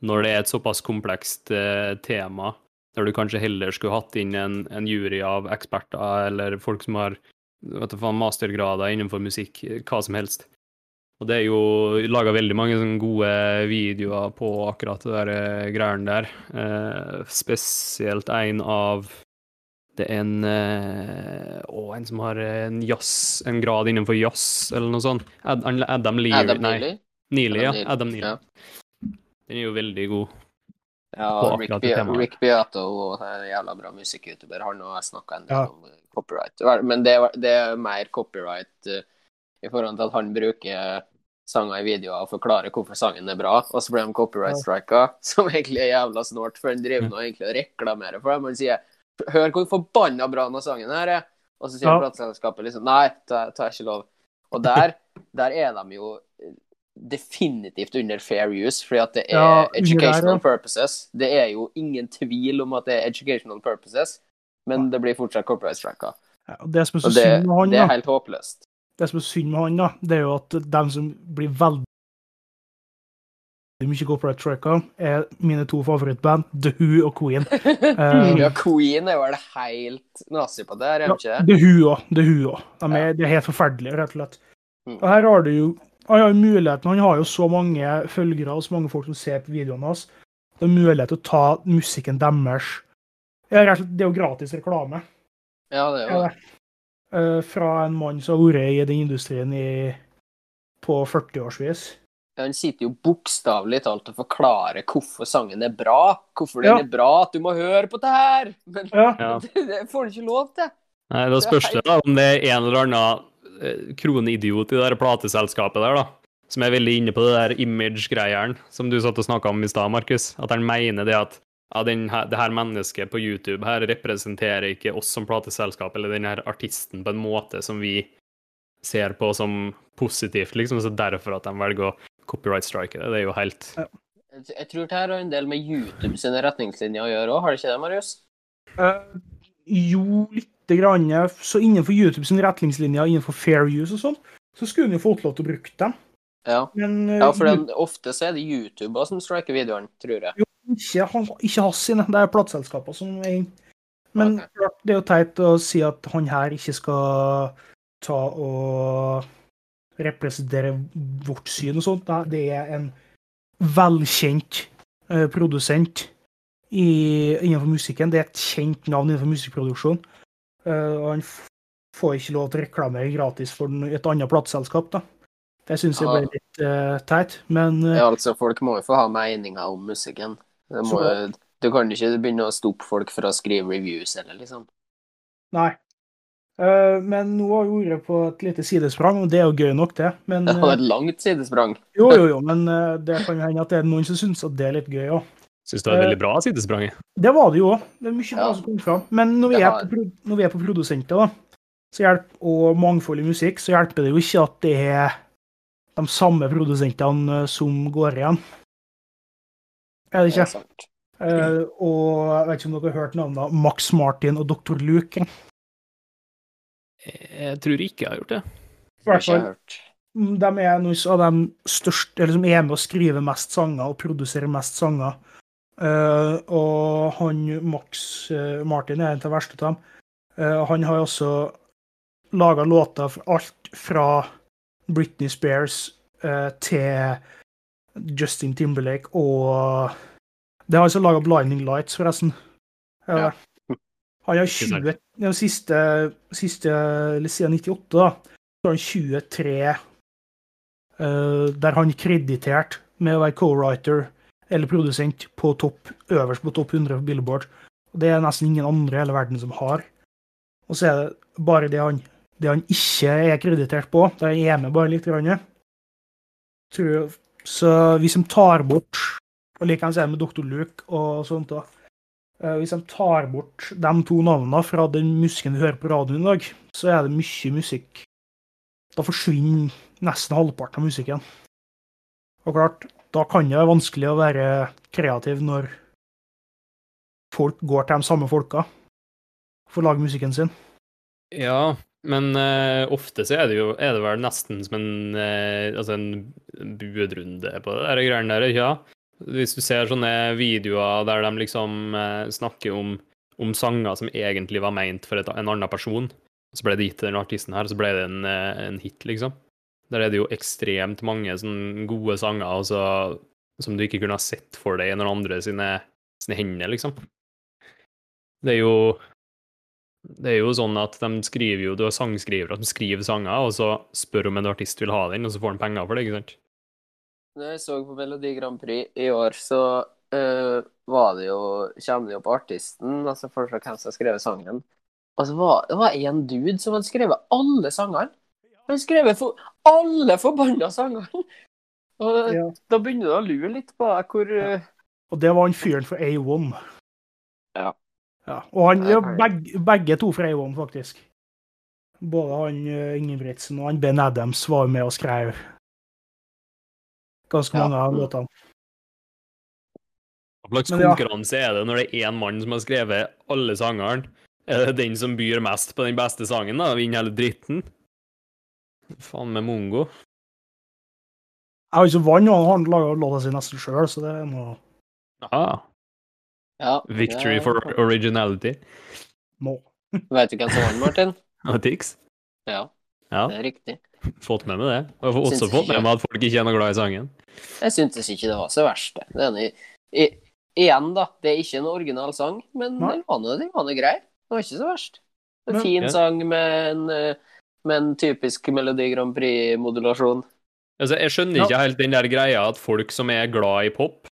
når det er et såpass komplekst eh, tema, der du kanskje heller skulle hatt inn en, en jury av eksperter eller folk som har du mastergrader innenfor musikk, hva som helst. Og det er jo laga veldig mange sånne gode videoer på akkurat det der eh, greiene der. Eh, spesielt en av Det er en eh, Å, en som har en jazz, en grad innenfor jazz, eller noe sånt. Ad, Adam Leary Adam Neely? Neely, ja. Adam Neely. ja. Den er jo veldig god. Ja, Rick, Be. Rick Beato og en jævla bra musikk-youtuber. Han og jeg snakka en del Ja. om copyright. Men det, det er mer copyright uh, i forhold til at han bruker sanger i videoer og forklarer hvorfor sangen er bra, og så blir de copyright-strika, [laughs] som egentlig er jævla snålt, for han driver nå egentlig og reklamerer for dem. Han sier 'Hør hvor forbanna bra denne sangen her er', og så sier Ja. plateselskapet liksom 'Nei, det tar jeg ikke lov'. Og der, der er de jo definitivt under fair use, fordi at det er Ja, der, educational ja. purposes. Det er jo ingen tvil om at det er educational purposes, men det blir fortsatt copyright-tracka. Ja, det er det, det er helt håpløst. det som er synd med han, da, det er jo at dem som blir veldig mye corporate tracka, er mine to favorittband, The Who og Queen. Um, [laughs] Ja, Queen er vel helt nazi på det, er de Ja, ikke? The Who òg. The Who òg. De Ja. De det er helt forferdelig, rett og slett. Mm. Og her har du jo han har jo muligheten, han har jo så mange følgere og så mange folk som ser på videoene hans. Det er mulighet til å ta musikken deres. Det er jo gratis reklame. Ja, det er jo det. eh, fra en mann som har vært i den industrien i, på 40-årsvis. Ja, Han sitter jo bokstavelig talt og forklarer hvorfor sangen er bra. Hvorfor den Ja. er bra, at du må høre på det her! Men Ja. Ja. det, [laughs] det får du ikke lov til. Nei, Da spørs det da om det er en eller annen eh, kronidiot i det der plateselskapet der, da. Som er veldig inne på det der image-greieren som du satt og snakka om i stad, Markus. At han mener det at ja, den her, det her mennesket på YouTube her representerer ikke oss som plateselskap eller den her artisten på en måte som vi ser på som positivt, liksom. Så derfor at de velger å copyright-strike det. Det er jo helt Jeg, jeg tror det her har en del med YouTube sine retningslinjer å gjøre òg, har det ikke det, Marius? Eh, jo, lite grann. Så innenfor YouTube sine retningslinjer, innenfor fair use og sånn, så skulle han jo fått lov til å bruke dem. Ja. Men eh, ja, for den, ofte så er det YouTuber som striker videoen, tror jeg. ikke, han, ikke hans sine. Det er plateselskaper som er inne. Men okay. det er jo teit å si at han her ikke skal ta og representere vårt syn og sånt. Det er en velkjent eh, produsent i, innenfor musikken. Det er et kjent navn innenfor musikkproduksjon. Uh, og han får ikke lov til å reklamere gratis for et annet plateselskap, da. Det syns jeg Ja. ble litt uh, teit, men uh, Ja, altså, folk må jo få ha meninger om musikken. Det må, du kan jo ikke begynne å stoppe folk for å skrive reviews, eller liksom. Nei. Men nå har vi vært på et lite sidesprang, og det er jo gøy nok, det. Men, [laughs] Det var et langt sidesprang. jo, jo, jo, men det kan hende at det er noen som syns at det er litt gøy òg. Syns det var et Eh, veldig bra sidesprang. Det var det jo òg. Det er mye bra Ja. som kom fram. Men når vi, er på, når vi er på produsenter, da, så hjelp, og mangfoldig musikk, så hjelper det jo ikke at det er de samme produsentene eh, som går igjen. Er det Det er ikke? sant. Eh, og jeg vet ikke om dere har hørt navnene Max Martin og Dr. Luke. Jeg tror ikke jeg har gjort det. I hvert fall ikke. Mm, De er noen av de største, eller som er med å skrive mest sanger og produsere mest sanger. Eh, og han Max uh, Martin er en av de verste av dem. Uh, han har også laga låter for alt fra Britney Spears til Justin Timberlake og Det har altså laga 'Blinding Lights', forresten. Ja. Han har 20 Den siste, siste eller siden 98, da, så har han 23 eh, der han er kreditert med å være co-writer eller produsent på topp, øverst på topp 100 på Billboard. Og Det er nesten ingen andre i hele verden som har. Og så er det bare det han, det han ikke er kreditert på. Han er med bare litt. Grann. Så hvis de tar bort Og likeens er det med Dr. Luke og sånt da. Eh, Hvis de tar bort de to navnene fra den musikken vi hører på radioen i dag, så er det mye musikk. Da forsvinner nesten halvparten av musikken. Og klart, da kan det være vanskelig å være kreativ når folk går til de samme folka for å lage musikken sin. Ja, men uh, ofte så er det jo er det vel nesten som en, uh, altså en budrunde på det de greiene der, sant? Hvis du ser sånne videoer der de liksom uh, snakker om, om sanger som egentlig var meint for et, en annen person, så ble det gitt til den artisten her, så ble det en, en hit, liksom. Der er det jo ekstremt mange sånn gode sanger altså, som du ikke kunne ha sett for deg i noen andre sine, sine hender, liksom. Det er jo Det er jo sånn at de skriver jo, du har sangskrivere som skriver sanger, og så spør om en artist vil ha den, og så får han penger for det, ikke sant? Når jeg så på Melodi Grand Prix i år, så eh, var det jo Kommer det jo på artisten, altså for hvem som har skrevet sangen. Og så var det var en dude som hadde skrevet alle sangene. Han har skrevet for alle forbanna sangene! Og Ja. da begynner du å lure litt på hvor ja. Og det var han fyren fra A1. Ja. Ja, Og han, ja, begge, begge to fra A1, faktisk. Både han eh, Ingebrigtsen og han Ben Adams var med og skrev ganske Ja. mange av låtene. Hva slags konkurranse er det når det er én mann som har skrevet alle sangene? Er det den som byr mest på den beste sangen, da? Vinner hele dritten? Faen med mongo. Jeg har ikke vann, og han laga låta si nesten sjøl, så det er noe Aha. ja, Victory det- for originality. må. [laughs] Vet du hvem som vant, Martin? [laughs] Tix. Ja, Ja, det er riktig. fått med meg det. Og også fått med meg at folk ikke er noe glad i sangen. Jeg syntes ikke det var så verst. det. Er en, i, igjen, da. Det er ikke en original sang, men den var nå grei. Det var ikke så verst. En fin Ja. sang med en, eh, med en typisk Melodi Grand Prix-modulasjon. Altså, jeg skjønner ikke helt den der greia at folk som er glad i pop,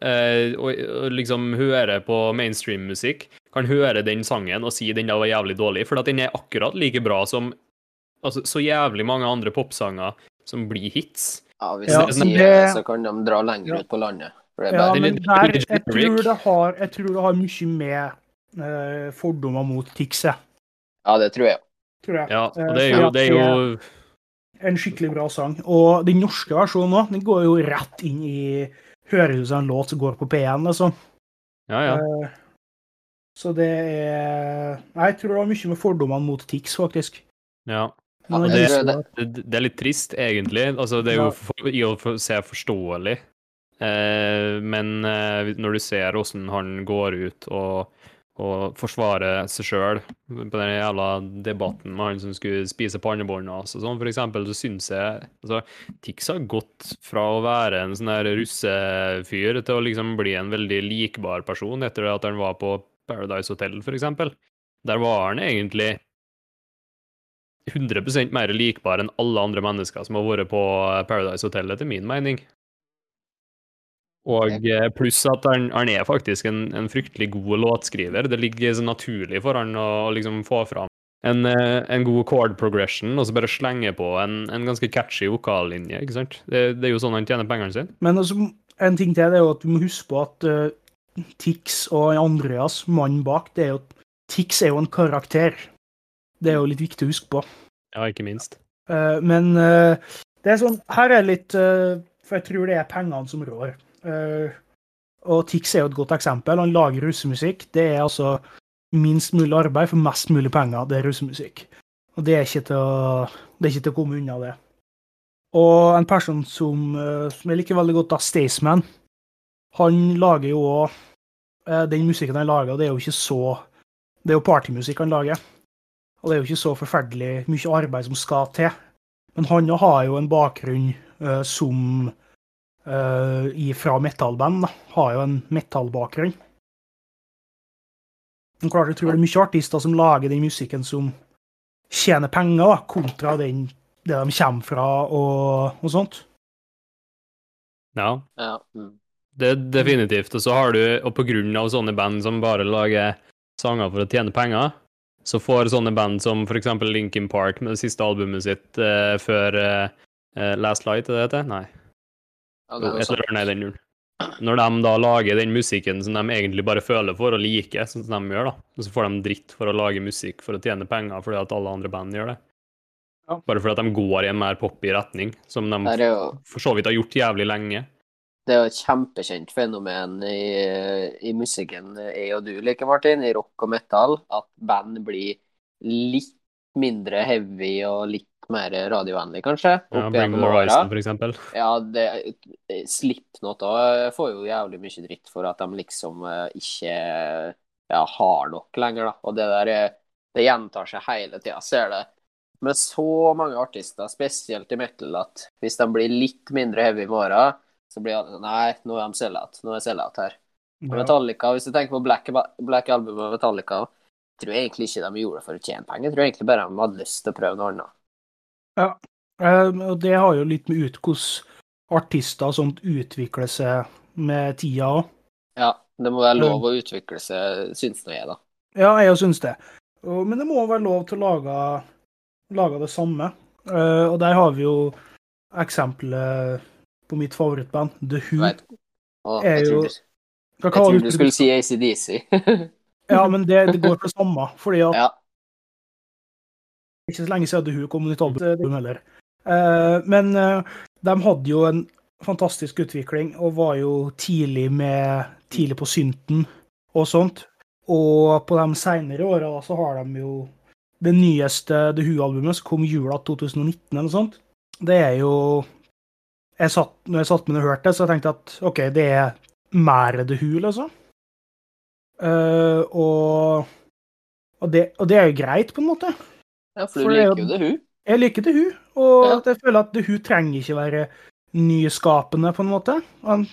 eh, og, og liksom hører på mainstream-musikk, kan høre den sangen og si den der var jævlig dårlig, for at den er akkurat like bra som altså, så jævlig mange andre popsanger som blir hits. Ja, hvis Ja, de sier det- så kan de dra lenger Ja. ut på landet. Ja, men der, jeg tror det har, jeg tror det har mye med eh, fordommer mot Tix, jeg. ja, det tror jeg. Tror jeg. Ja, og Eh, det er jo, det er jo En skikkelig bra sang. Og den norske versjonen òg, den går jo rett inn i Høres ut som en låt som går på P1, liksom. Ja, ja. Eh, Så det er Jeg tror det var mye med fordommene mot Tix, faktisk. ja. Men det, det- er det- er litt trist, egentlig. Altså, det er jo for, i å for, se forståelig. Eh, men eh, når du ser åssen han går ut og, og forsvare seg sjøl på den jævla debatten med han som skulle spise pannebånd og sånn, for eksempel, så syns jeg altså, Tix har gått fra å være en sånn der russefyr til å liksom bli en veldig likbar person etter at han var på Paradise Hotel, for eksempel. Der var han egentlig 100% mer likbar enn alle andre mennesker som har vært på Paradise Hotel, etter min mening. Og eh, pluss at han, han er faktisk en, en fryktelig god låtskriver. Det ligger så naturlig for han å, å liksom få fram en, eh, en god chord progression, og så bare slenge på en, en ganske catchy vokallinje, ikke sant? Det, det er jo sånn han tjener pengene sine. Men altså, en ting til det er jo at du må huske på at uh, Tix og Andreas, mannen bak, det er jo Tix er jo en karakter. Det er jo litt viktig å huske på. Ja, ikke minst. Uh, men uh, det er sånn Her er litt For jeg tror det er pengene som rår. Eh, og Tix er jo et godt eksempel. Han lager russemusikk. Det er altså minst mulig arbeid for mest mulig penger. Det er russemusikk. Og det er ikke til å, ikke til å komme unna det. Og en person som, eh, som jeg liker veldig godt, da, Staysman, han lager jo òg Den musikken han lager, det er jo ikke så Det er jo partymusikk han lager. Og det er jo ikke så forferdelig mye arbeid som skal til. Men han har jo en bakgrunn eh, som uh, fra metallband. da. Har jo en metallbakgrunn. Men klart, jeg tror det er mye artister som lager den musikken som tjener penger, da, kontra den, det de kommer fra og, og sånt. Ja, Ja. Mm. det er definitivt. Og så har du, og på grunn av sånne band som bare lager sanger for å tjene penger, så får sånne band som for eksempel Linkin Park med det siste albumet sitt uh, før eh, Last Light, er det det heter? Nei. Eller annet i den duren. Når de da lager den musikken som de egentlig bare føler for og liker, sånn som de gjør, da, og så får de dritt for å lage musikk for å tjene penger fordi at alle andre band gjør det. Ja. Bare fordi at de går i en mer poppy retning, som de jo for så vidt har gjort jævlig lenge. Det er jo et kjempekjent fenomen i, i musikken jeg og du liker, Martin, i rock og metal, at band blir litt mindre heavy og litt mer radiovennlig, kanskje. Ja, Bring Me. Horizon, eksempel. Ja, det, Slipknot òg får jo jævlig mye dritt for at de liksom eh, ikke ja, har nok lenger, da. Og det der er- det gjentar seg hele tida, ser det. Med så mange artister, spesielt i metal, at hvis de blir litt mindre heavy i morgen, så blir sånn Nei, nå er de sellout. Nå er sellout her. Ja. Metallica, hvis du tenker på Black, Black Album og Metallica, tror jeg egentlig ikke de gjorde det for å tjene penger. Jeg tror egentlig bare de hadde lyst til å prøve noe annet. Eh, og det har jo litt med ut hvordan artister sånt utvikler seg med tida òg. Ja, det må være lov å utvikle seg, syns nå jeg, da. Ja, jeg syns det. Men det må være lov til å lage, lage det samme. Eh, og der har vi jo eksempelet på mitt favorittband, The Who. Og Er jeg jo- trodde, jeg trodde du skulle si ACDC. [laughs] Ja, men det, det går for det samme. Fordi at ja. Ikke så lenge siden Who kom med nytt album heller. Eh, men eh, de hadde jo en fantastisk utvikling, og var jo tidlig med tidlig på synten og sånt. Og på de seinere åra så har de jo det nyeste The Who-albumet, som kom i jula 2019 eller noe sånt. Det er jo jeg satt, Når jeg satt med og hørte det, så jeg at OK, det er mer The Who, liksom. Uh, og, og, det, og det er jo greit, på en måte. Ja, for For du er liker jo- det, hun. Jeg liker det, hun. og Ja. jeg føler at det, hun trenger ikke være nyskapende, på en måte. Og,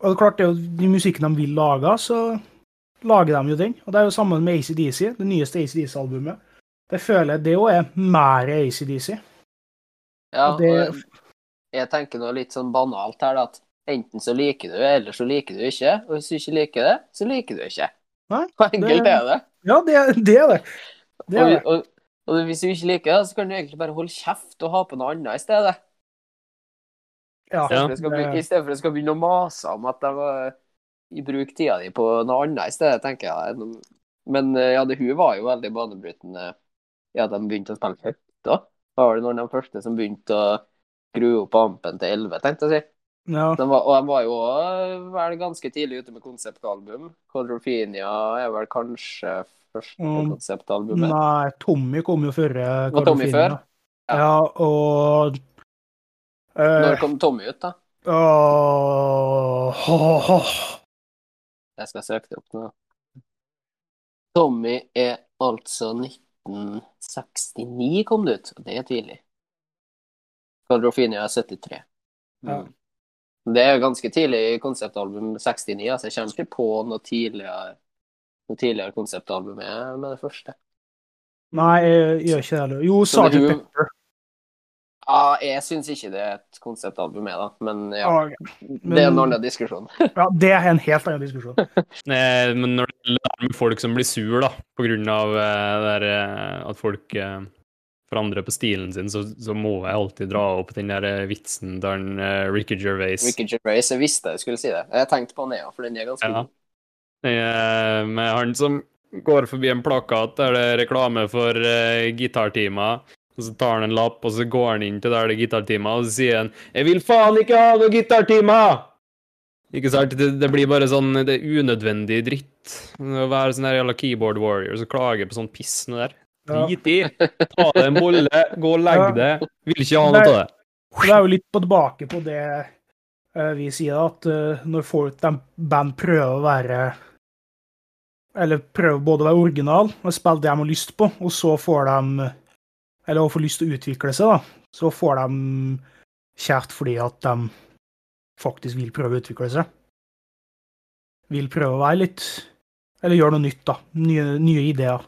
og det er klart, det er jo de musikken de vil lage, så lager de jo den. Og det er jo sammen med ACDC, det nyeste ACDC-albumet. Det føler jeg det òg er mer ACDC. Ja, Og det- og jeg tenker noe litt sånn banalt her, da, at enten så liker du, eller så liker du ikke. Og hvis du ikke liker det, så liker du ikke. Nei, Hvor enkelt det- er det. Ja, det, det er det. Det er det. og, og hvis du ikke liker det, så kan du egentlig bare holde kjeft og ha på noe annet i stedet. Ja, I stedet for at du skal begynne å mase om at de var i bruk tida di på noe annet i stedet, tenker jeg. Men eh, ja, det hun var jo veldig banebrytende ja, de begynte å spille høyt da. Da var det noen av de første som begynte å skru opp ampen til 11, tenkte jeg å si. Ja. De var, og de var jo vel ganske tidlig ute med konseptalbum. Quadrophenia er vel kanskje første Mm. konseptalbumet. Nei, Tommy kom jo før. eh, Var Tommy før? Ja, og eh, Når kom Tommy ut, da? åh, åh, åh. Jeg skal søke det opp nå. Tommy er altså 1969 kom det ut. og Det er tidlig. Quadrophenia er 73. Ja. Det er jo ganske tidlig i konseptalbum 69, altså jeg kommer ikke på noe tidligere noe tidligere konseptalbum med, med det første. Nei, jeg gjør ikke det. Jo, Så Sgt. hun- Pepper. Ja, jeg syns ikke det er et konseptalbum jeg, da, men ja. Ja, Det er en annen diskusjon. [laughs] ja, det er en helt annen diskusjon. [laughs] Eh, Men når det gjelder folk som blir sur da, på grunn av det der, eh, at folk forandrer på stilen sin, så, så må jeg alltid dra opp den der eh, vitsen der en, uh, Ricky Gervais Ricky Gervais, jeg visste jeg skulle si det. Jeg tenkte på ja, for den er ganske Ja. god. Eh, med han som går forbi en plakat der det er reklame for uh, gitartimer. Og så tar han en lapp, og så går han inn til der det er gitartimer, og så sier han 'Jeg vil faen ikke ha noe gitartimer!' Ikke sant? Det, det blir bare sånn Det er unødvendig dritt. Å være sånn der jævla keyboard warrior som klager på sånn piss der. Drit i! Ta deg en bolle, gå og legg deg. Vil ikke ha noe av det. Det er jo litt på tilbake på det eh, vi sier, at eh, når folk, de band prøver å være Eller prøver både å være original og spille det de har lyst på, og så får de Eller får lyst til å utvikle seg, da. Så får de kjært fordi at de faktisk vil prøve å utvikle seg. Vil prøve å være litt Eller gjøre noe nytt, da. Nye, nye ideer.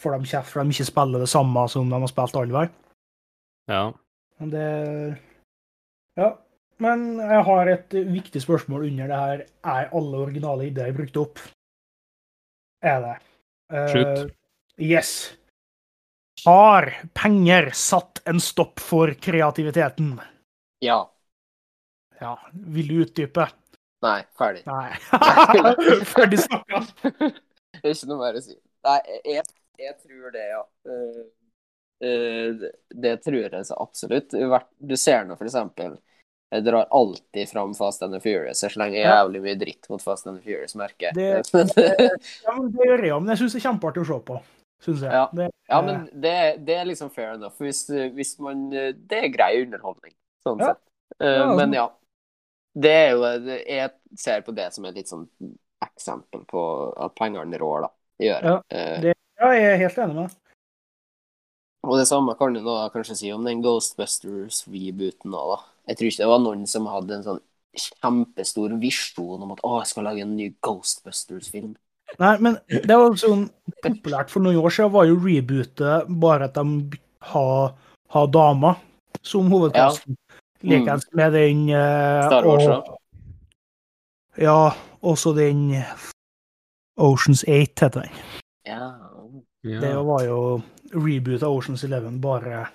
Får de kjeft for de ikke spiller det samme som de har spilt all vei. Ja. Men det Ja. Men jeg har et viktig spørsmål under det her. Er alle originale ideer brukt opp? Er det. Slutt. Slutt. yes. Har penger satt en stopp for kreativiteten? Ja. Ja. Vil du utdype? Nei, ferdig. Nei. [laughs] Ferdig snakka. [laughs] Det ikke noe mer å si. Nei, jeg, jeg tror det, ja. Uh, eh, det- tror jeg så absolutt. Du ser nå for eksempel Jeg drar alltid fram Fast and the Furious. Jeg slenger jævlig mye dritt mot Fast and the Furious-merket. [laughs] Det- Ja, men det gjør jeg men jeg syns det er kjempeartig å se på. Synes jeg. Ja. Det, ja, men det, det er liksom fair enough. Hvis, hvis man Det er grei underholdning, sånn Ja. sett. Eh, Ja, altså. Men ja. Det er jo Jeg ser på det som et litt sånn eksempel på at pengene rår, da. Gjør. Det- ja, jeg er helt enig med deg. Og det samme kan du da kanskje si om den Ghostbusters-rebooten òg, da. Jeg tror ikke det var noen som hadde en sånn kjempestor visjon om at å, jeg skal lage en ny Ghostbusters-film. Nei, men det var sånn populært for noen år siden, var jo rebootet bare at de har ha damer som hovedkasten. Likeens med den uh, Star Wars, og- Ja, også den Oceans 8 heter den. Ja. Ja. Det var jo reboot av Oceans 11, bare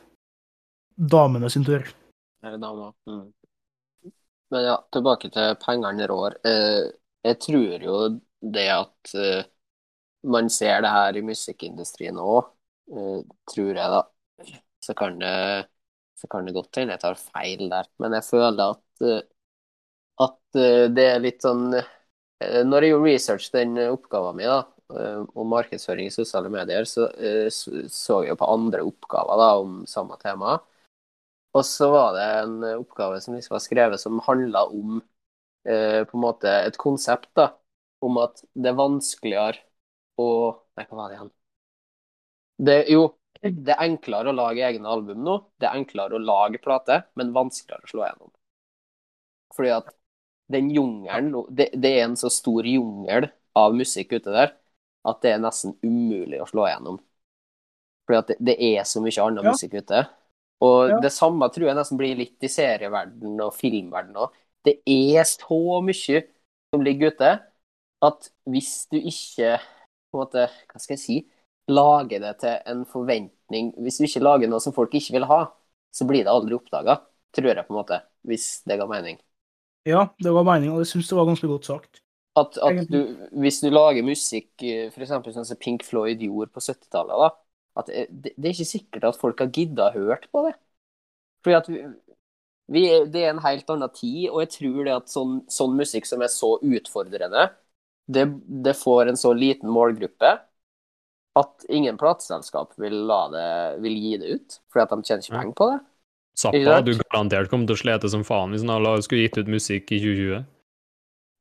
damene sin tur. Her er dama. Mm. Men ja, tilbake til pengene rår. Eh, jeg tror jo det at eh, man ser det her i musikkindustrien òg, eh, tror jeg da. Så kan det, så kan det godt hende jeg tar feil der. Men jeg føler at, eh, at eh, det er litt sånn eh, Når jeg gjorde research den oppgaven min da, om markedsføring i sosiale medier, så eh, så jeg jo på andre oppgaver da, om samme tema. Og så var det en oppgave som liksom var skrevet som handla om eh, på en måte et konsept, da. Om at det er vanskeligere å Nei, hva var det igjen? Det, jo, det er enklere å lage egne album nå. Det er enklere å lage plate, men vanskeligere å slå gjennom. Fordi at den jungelen det, det er en så stor jungel av musikk ute der at det er nesten umulig å slå igjennom. Fordi at det, det er så mye annen Ja. musikk ute. Og Ja. det samme tror jeg nesten blir litt i serieverden og filmverden òg. Det er så mye som ligger ute, at hvis du ikke på en måte, hva skal jeg si, lager det til en forventning Hvis du ikke lager noe som folk ikke vil ha, så blir det aldri oppdaga, tror jeg på en måte. Hvis det ga mening. Ja, det var mening, og jeg syns det var ganske godt sagt. At, at du, hvis du lager musikk, f.eks. for eksempel sånn som Pink Floyd gjorde på 70-tallet, da, at det, det er ikke sikkert at folk har gidda hørt på det. Fordi at vi, vi det er en helt annen tid, og jeg tror det at sånn, sånn musikk som er så utfordrende, det, det får en så liten målgruppe at ingen plateselskap vil, la det, vil gi det ut, fordi at de tjener ikke penger på det. Zappa hadde garantert kommet til å slete som faen hvis han skulle gitt ut musikk i 2020.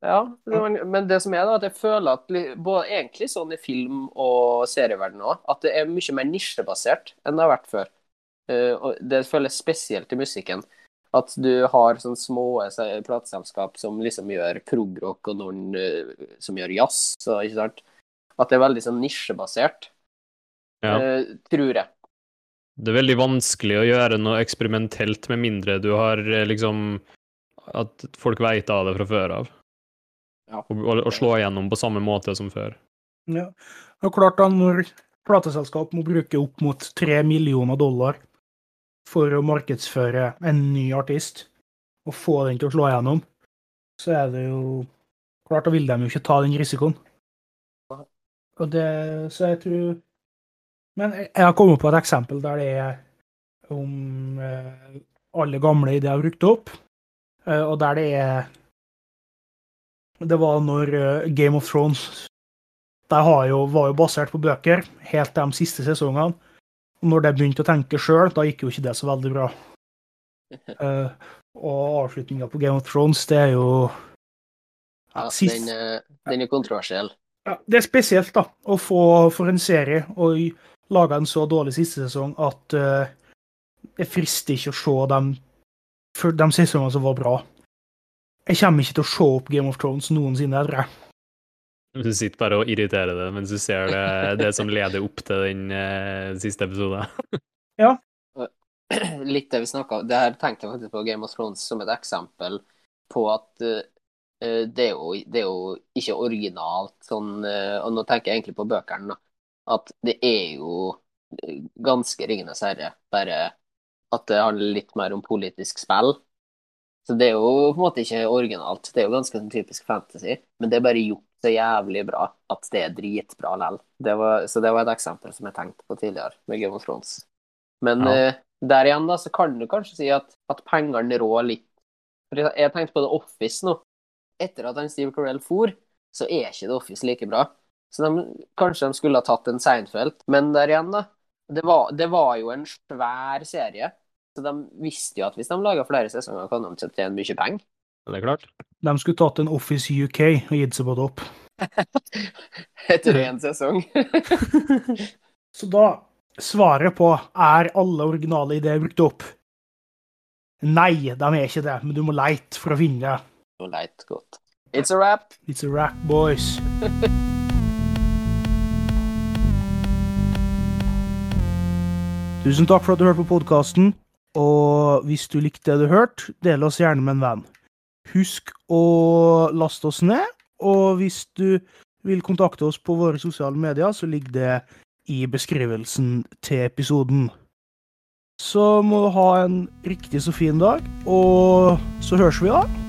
Ja, men, det som er da, at jeg føler at både egentlig sånn i film- og serieverdenen òg, at det er mye mer nisjebasert enn det har vært før. Eh, og det føles spesielt i musikken. At du har sånne små se- plateselskap som liksom gjør progrock, og noen eh, som gjør jazz, så, ikke sant? At det er veldig sånn nisjebasert, Ja. eh, tror jeg. Det er veldig vanskelig å gjøre noe eksperimentelt med mindre du har liksom At folk veit av det fra før av. Ja. Og, og, slå igjennom på samme måte som før. Ja. Og klart da, når plateselskap må bruke opp mot tre millioner dollar for å markedsføre en ny artist, og få den til å slå igjennom, så er det jo Klart da vil de jo ikke ta den risikoen. Og det Så jeg tror Men jeg har kommet på et eksempel der det er om eh, alle gamle ideer er brukt opp, eh, og der det er Det var når eh, Game of Thrones det har jo, var jo basert på bøker helt de siste sesongene. Og når de begynte å tenke sjøl, da gikk jo ikke det så veldig bra. Uh, [laughs] og avslutninga på Game of Thrones, det er jo ja, sist, den, eh, den er kontroversiell. ja, Det er spesielt, da, å få for en serie å lage en så dårlig siste sesong at uh, det frister ikke å se dem de sesongene som var bra. Jeg kommer ikke til å se opp Game of Thrones noensinne, tror jeg. Du sitter bare og irriterer deg mens du ser det, det som leder opp til den eh, siste episoden. ja. [clears throat] litt det vi snakka om Det her tenkte jeg faktisk på Game of Thrones som et eksempel på at uh, det, er jo, det er jo ikke originalt sånn uh, Og nå tenker jeg egentlig på bøkene, da. At det er jo eh, ganske Ringenes herre, bare at det handler litt mer om politisk spill. Så det er jo på en måte ikke originalt. Det er jo ganske sånn typisk fantasy, men det er bare gjort så jævlig bra at det er dritbra lell. Så det var et eksempel som jeg tenkte på tidligere med Game of Thrones. Men Ja. uh, der igjen, da, så kan du kanskje si at, at pengene rår litt. For jeg, jeg tenkte på The Office nå. Etter at han Steve Carell for, så er ikke The Office like bra. Så de, kanskje de skulle ha tatt en Seinfeld. Men der igjen, da. Det var, det var jo en svær serie. Så de visste jo at hvis de laga flere sesonger, kan de tjene mye penger. Det er klart. De skulle tatt en Office UK og gitt seg på topp. [laughs] Etter én sesong. [laughs] Så da svaret på er alle originale ideer brukt opp? Nei, de er ikke det, men du må leite for å finne det. Du må leite godt. It's a wrap. It's a wrap, boys. [laughs] Tusen takk for at du hørte på podkasten. Og hvis du likte det du hørte, del oss gjerne med en venn. Husk å laste oss ned, og hvis du vil kontakte oss på våre sosiale medier, så ligger det i beskrivelsen til episoden. Så må du ha en riktig så fin dag, og så høres vi da.